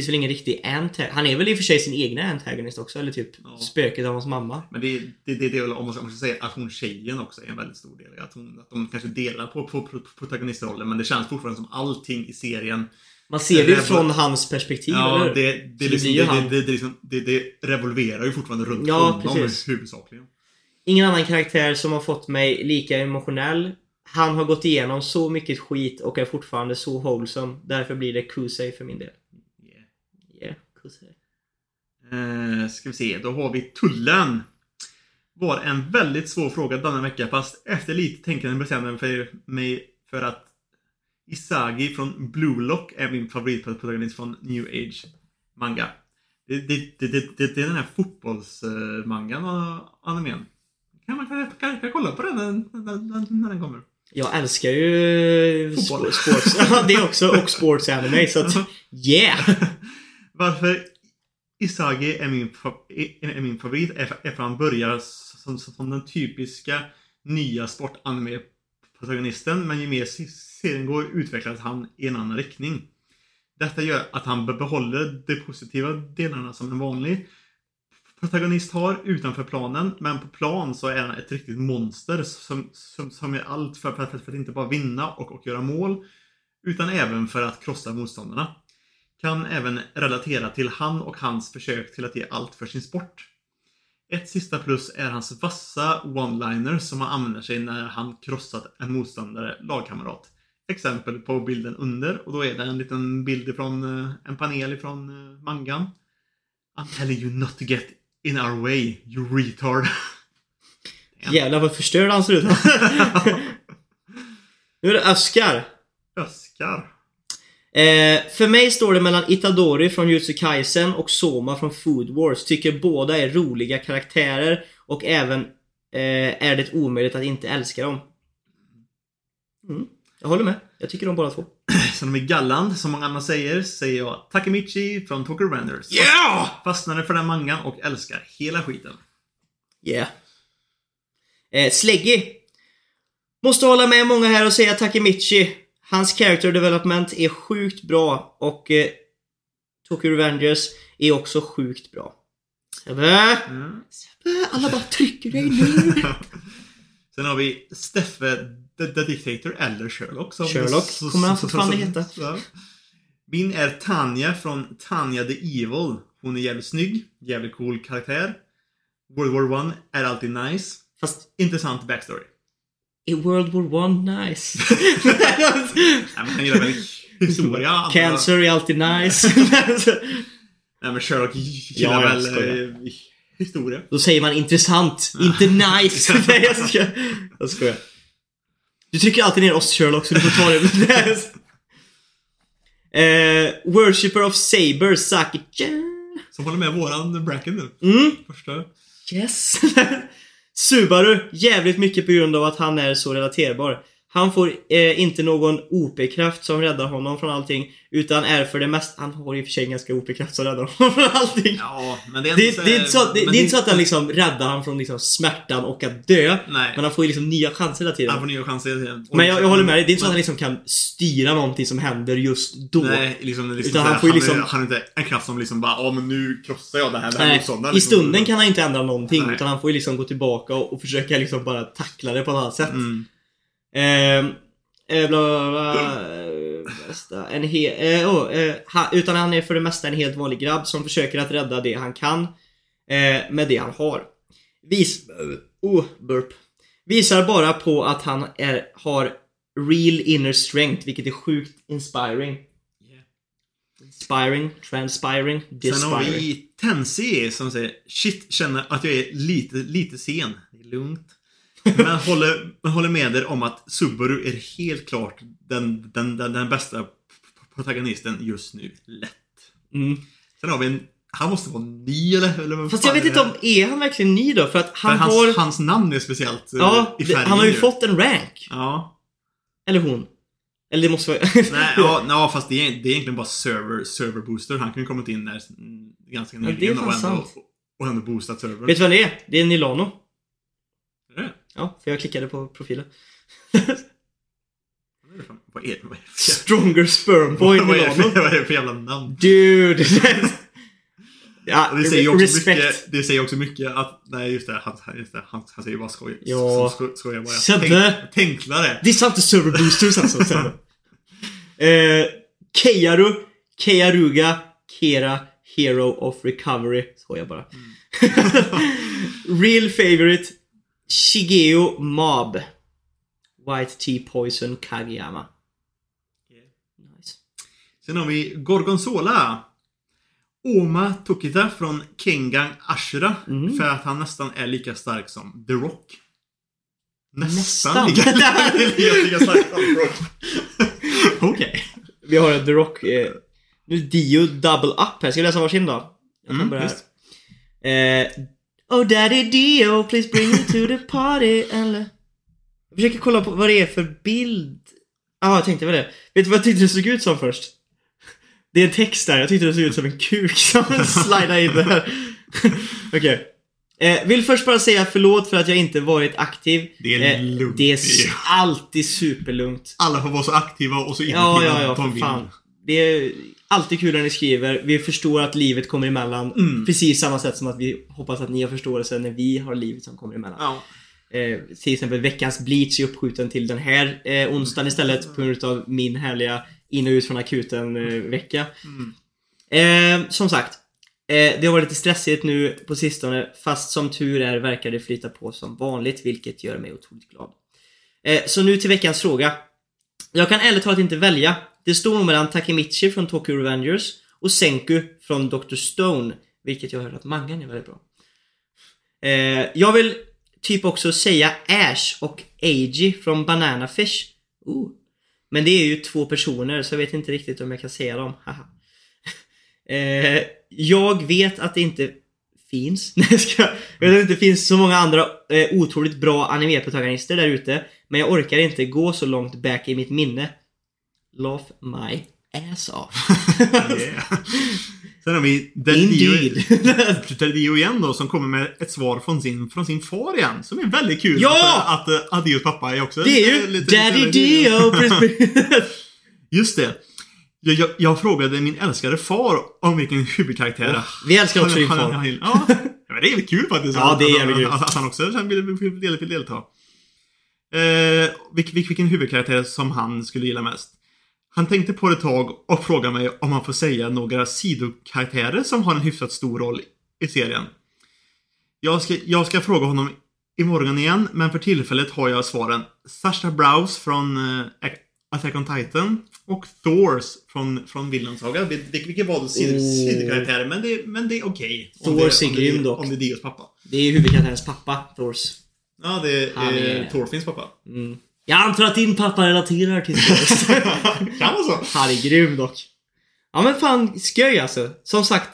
Finns väl ingen riktig antagonist. Han är väl i och för sig sin egna antagonist också, eller typ Ja. spöket av hans mamma. Men det, det, det, det är väl om man ska, säga att hon tjejen också är en väldigt stor del. Att, hon, att de kanske delar på, på, på protagonistrollen men det känns fortfarande som allting i serien Man ser det ju från hans perspektiv, eller Ja, hur? det, det, det liksom, det, det, det, det, liksom, det, det revolverar ju fortfarande runt Ja, honom precis. huvudsakligen. Ingen annan karaktär som har fått mig lika emotionell. Han har gått igenom så mycket skit och är fortfarande så wholesome. Därför blir det Kusei för min del. Eh, ska vi se, då har vi Tullen. Var en väldigt svår fråga denna vecka fast efter lite tänkande bestämde jag för mig för att Isagi från Blue Lock är min favoritprotagonist från New Age manga. Det, det, det, det, det, är den här fotbollsmangan och animen. Kan man kan, kan, kan kolla på den när, när, när, den kommer? Jag älskar ju Fotboll. sp- sports. Det också. Och sports anime. Så att, yeah! Varför Isagi är min, är min favorit är för att han börjar som, som den typiska nya sportanime-protagonisten men ju mer serien går utvecklas han i en annan riktning. Detta gör att han behåller de positiva delarna som en vanlig protagonist har utanför planen men på plan så är han ett riktigt monster som, som, som gör allt för, för, för, för att inte bara vinna och, och göra mål utan även för att krossa motståndarna kan även relatera till han och hans försök till att ge allt för sin sport. Ett sista plus är hans vassa one-liners som han använder sig när han krossat en motståndare lagkamrat. Exempel på bilden under och då är det en liten bild från en panel ifrån eh, mangan. I'm telling you not to get in our way, you retard. Jävlar vad förstörd han ser ut. nu är det Oscar. Öskar. Eh, för mig står det mellan Itadori från Jutsu Kaisen och Soma från Food Wars. Tycker båda är roliga karaktärer och även eh, är det omöjligt att inte älska dem. Mm, jag håller med. Jag tycker om båda två. Sen har vi Galland, som många andra säger, säger jag Takemichi från Tokyo Renders. Yeah! Fastnade för den mangan och älskar hela skiten. Yeah. Eh, Sleggy. Måste hålla med många här och säga Takemichi. Hans character development är sjukt bra och eh, Tokyo Revengers är också sjukt bra. Sebbe! Mm. Sebbe, Alla bara trycker dig nu. Sen har vi Steffe the, the Dictator eller Sherlock. Som, Sherlock kommer han fortfarande heta. Ja. Min är Tanja från Tanja the Evil. Hon är jävligt snygg, jävligt cool karaktär. World War One är alltid nice. Fast Intressant backstory. I World War One nice. Nej, men han gillar väl historia. Cancer är alltid nice. Nej men Sherlock gillar Ja, väl eh, historia. Då säger man intressant, inte nice. Nej jag skojar. Jag skojar. Du trycker alltid ner oss Sherlock så du får ta det. eh, Worshipper of Saber, Saki-chan. Som håller med våran bracket nu. Mm. Första. Yes. Subaru, jävligt mycket på grund av att han är så relaterbar. Han får eh, inte någon OP-kraft som räddar honom från allting. Utan är för det mesta... Han har i och för sig ganska OP-kraft som räddar honom från allting. Ja, men det är Det, inte är- det, är inte så, att- det, det är inte så att han liksom räddar han från liksom smärtan och att dö. Nej. Men han får ju liksom nya chanser hela tiden. Han får nya chanser hela tiden. Men jag, jag håller med dig, det är inte så att han liksom kan styra någonting som händer just då. Nej, liksom, liksom Utan han får ju han, liksom- är, han är inte en kraft som liksom bara ja men nu krossar jag den här, den här Nej, motståndaren. I liksom. stunden kan han inte ändra någonting Nej. utan han får ju liksom gå tillbaka och, och försöka liksom bara tackla det på ett annat sätt. Mm. Ehm, eh, bla bla bla. eh, bästa, En he, eh, oh, eh, ha, utan han är för det mesta en helt vanlig grabb som försöker att rädda det han kan. Eh, med det han har. Vis... Oh, burp. Visar bara på att han är, har real inner strength, vilket är sjukt inspiring. Inspiring, transpiring, Sen har dispiring. vi Tensi som säger Shit, känner att jag är lite, lite sen. Det är lugnt. Men håller, men håller med er om att Subaru är helt klart den, den, den, den bästa protagonisten just nu. Lätt. Mm. Sen har vi en... Han måste vara ny eller? eller Fast jag vet är inte det? om, är han verkligen ny då? För att För han hans, har... hans namn är speciellt eh, Ja, i det- färgen han har ju nu. fått en rank. Ja. Eller hon. Eller det måste vara... Nej, ja, ja, fast det är, det är egentligen bara server, server booster. Han kan ju kommit in där mm, ganska det är nyligen fan och, ändå, sant. och ändå boostat servern. Vet du vad det är? Det är Nilano. Ja, för jag klickade på profilen. Vad är det för- Vad är det? Stronger sperm boy vad är det för- vad är det för jävla namn? Dude! ja, det säger också respect. mycket, det säger också mycket att, nej just det, han, just det, han, han säger bara skoj. Ja. Sko, skojar bara. Sebbe. Tänk, tänklare. Dissa inte server boosters alltså. Sen. eh, Keiaru, Keiaruga, Kera, Hero of Recovery. Skojar bara. Real favorite, Shigeo Mob. White Tea Poison Kageyama. Nice. Sen har vi Gorgonzola. Oma Tokita från Kengan Ashura. Mm. För att han nästan är lika stark som The Rock. Nästan. lika, lika, lika stark som The Rock. Okej. Vi har en The Rock. Eh, nu är Dio Double Up här. Ska vi läsa varsin då? Jag kan Mm, börja här. Eh, oh daddy Dio, please bring me to the party. Eller... Jag försöker kolla på vad det är för bild. Ja, ah, jag tänkte väl det. Vet du vad jag tyckte det såg ut som först? Det är en text där. Jag tyckte det såg ut som en kuk som slidade in där. Okej. Eh, vill först bara säga förlåt för att jag inte varit aktiv. Det är Eh, lugnt. Det är alltid superlugnt. Alla får vara så aktiva och så inaktiva Ja, ja, ja, de vill. fan. Det är alltid kul när ni skriver. Vi förstår att livet kommer emellan. Mm. Precis samma sätt som att vi hoppas att ni har förståelse när vi har livet som kommer emellan. Ja. Eh, till exempel veckans bleach är uppskjuten till den här eh, onsdagen istället på grund av min härliga in och ut från akuten eh, vecka. Mm. Eh, som sagt. Eh, det har varit lite stressigt nu på sistone fast som tur är verkar det flyta på som vanligt vilket gör mig otroligt glad. Eh, så nu till veckans fråga. Jag kan ärligt talat inte välja. Det står nog mellan Takemichi från Tokyo Revengers och Senku från Dr. Stone. Vilket jag har hört att mangan är väldigt bra. Eh, jag vill typ också säga Ash och Eiji från Banana Fish. Ooh. Men det är ju två personer så jag vet inte riktigt om jag kan säga dem. Haha. eh, jag vet att det inte finns. Nej, jag ska, jag vet att det inte finns så många andra eh, otroligt bra animeprotagonister där ute. Men jag orkar inte gå så långt back i mitt minne. Laugh my ass off. Yeah. Sen har vi Indeed. Deldio igen då som kommer med ett svar från sin, från sin far igen. Som är väldigt kul. Ja! Att, att, att Dios pappa är också Det är ju lite- Daddy lite- Dio! Just det. Jag, jag, jag frågade min älskade far om vilken huvudkaraktär Vi älskar också din far. han- han- Ja, men det är kul faktiskt. Ja, det är jävligt kul. att, att han också vill delta. Eh, vilk, vilk, vilken huvudkaraktär som han skulle gilla mest. Han tänkte på det ett tag och frågade mig om han får säga några sidokaraktärer som har en hyfsat stor roll i serien. Jag ska, jag ska fråga honom imorgon igen, men för tillfället har jag svaren. Sasha Browse från uh, Attack on Titan och Thors från, från Vinland Saga. Vil- vil- Vilket var Oh. sidokaraktärer, men det, men det är okej. Om Thors är grym dock. Om det är Dios pappa. Det är huvudkaraktärens pappa, Thors. Ja, det är, Han är- Thorfinns pappa. Mm. Jag antar att din pappa relaterar till Thors. kan vara så. Han är grym dock. Ja men fan, skoj alltså. Som sagt,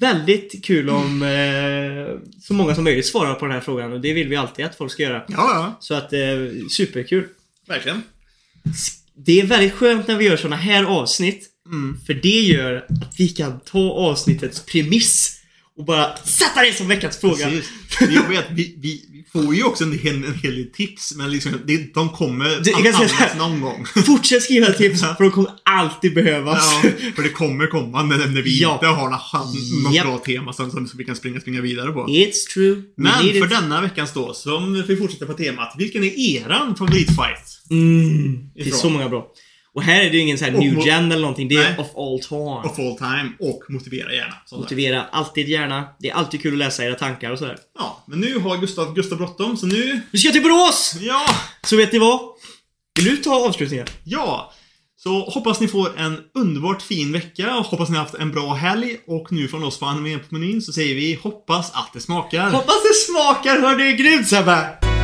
väldigt kul om eh, så många som möjligt svarar på den här frågan och det vill vi alltid att folk ska göra. Ja, ja. Så att, eh, superkul. Verkligen. Det är väldigt skönt när vi gör såna här avsnitt. Mm. För det gör att vi kan ta avsnittets premiss och bara sätta det som veckans fråga. Precis. Jag vet, vi, vi, vi får ju också en hel, en hel del tips, men liksom, det, de kommer Du, jag kan säga någon gång. Fortsätt skriva tips för de kommer alltid behövas. Ja, för det kommer komma när, när vi Ja. inte har något, något Japp. bra tema som, som vi kan springa, springa vidare på. It's true. Men för it. denna veckans då, som vi fortsätter på temat. Vilken är eran favoritfight? Mm, det är så många bra. Och här är det ju ingen så här Och new gen eller någonting. Det är Nej. of all time. Of all time och motivera gärna. Där. Motivera alltid gärna. Det är alltid kul att läsa era tankar och sådär. Ja, men nu har Gustav, Gustav bråttom, så nu... Vi ska till Borås! Ja! Så vet ni vad? Vill du ta avslutningen? Ja! Så hoppas ni får en underbart fin vecka och hoppas ni har haft en bra helg. Och nu från oss på Anime på menyn så säger vi hoppas att det smakar. Hoppas det smakar, hör det är grymt Sebbe!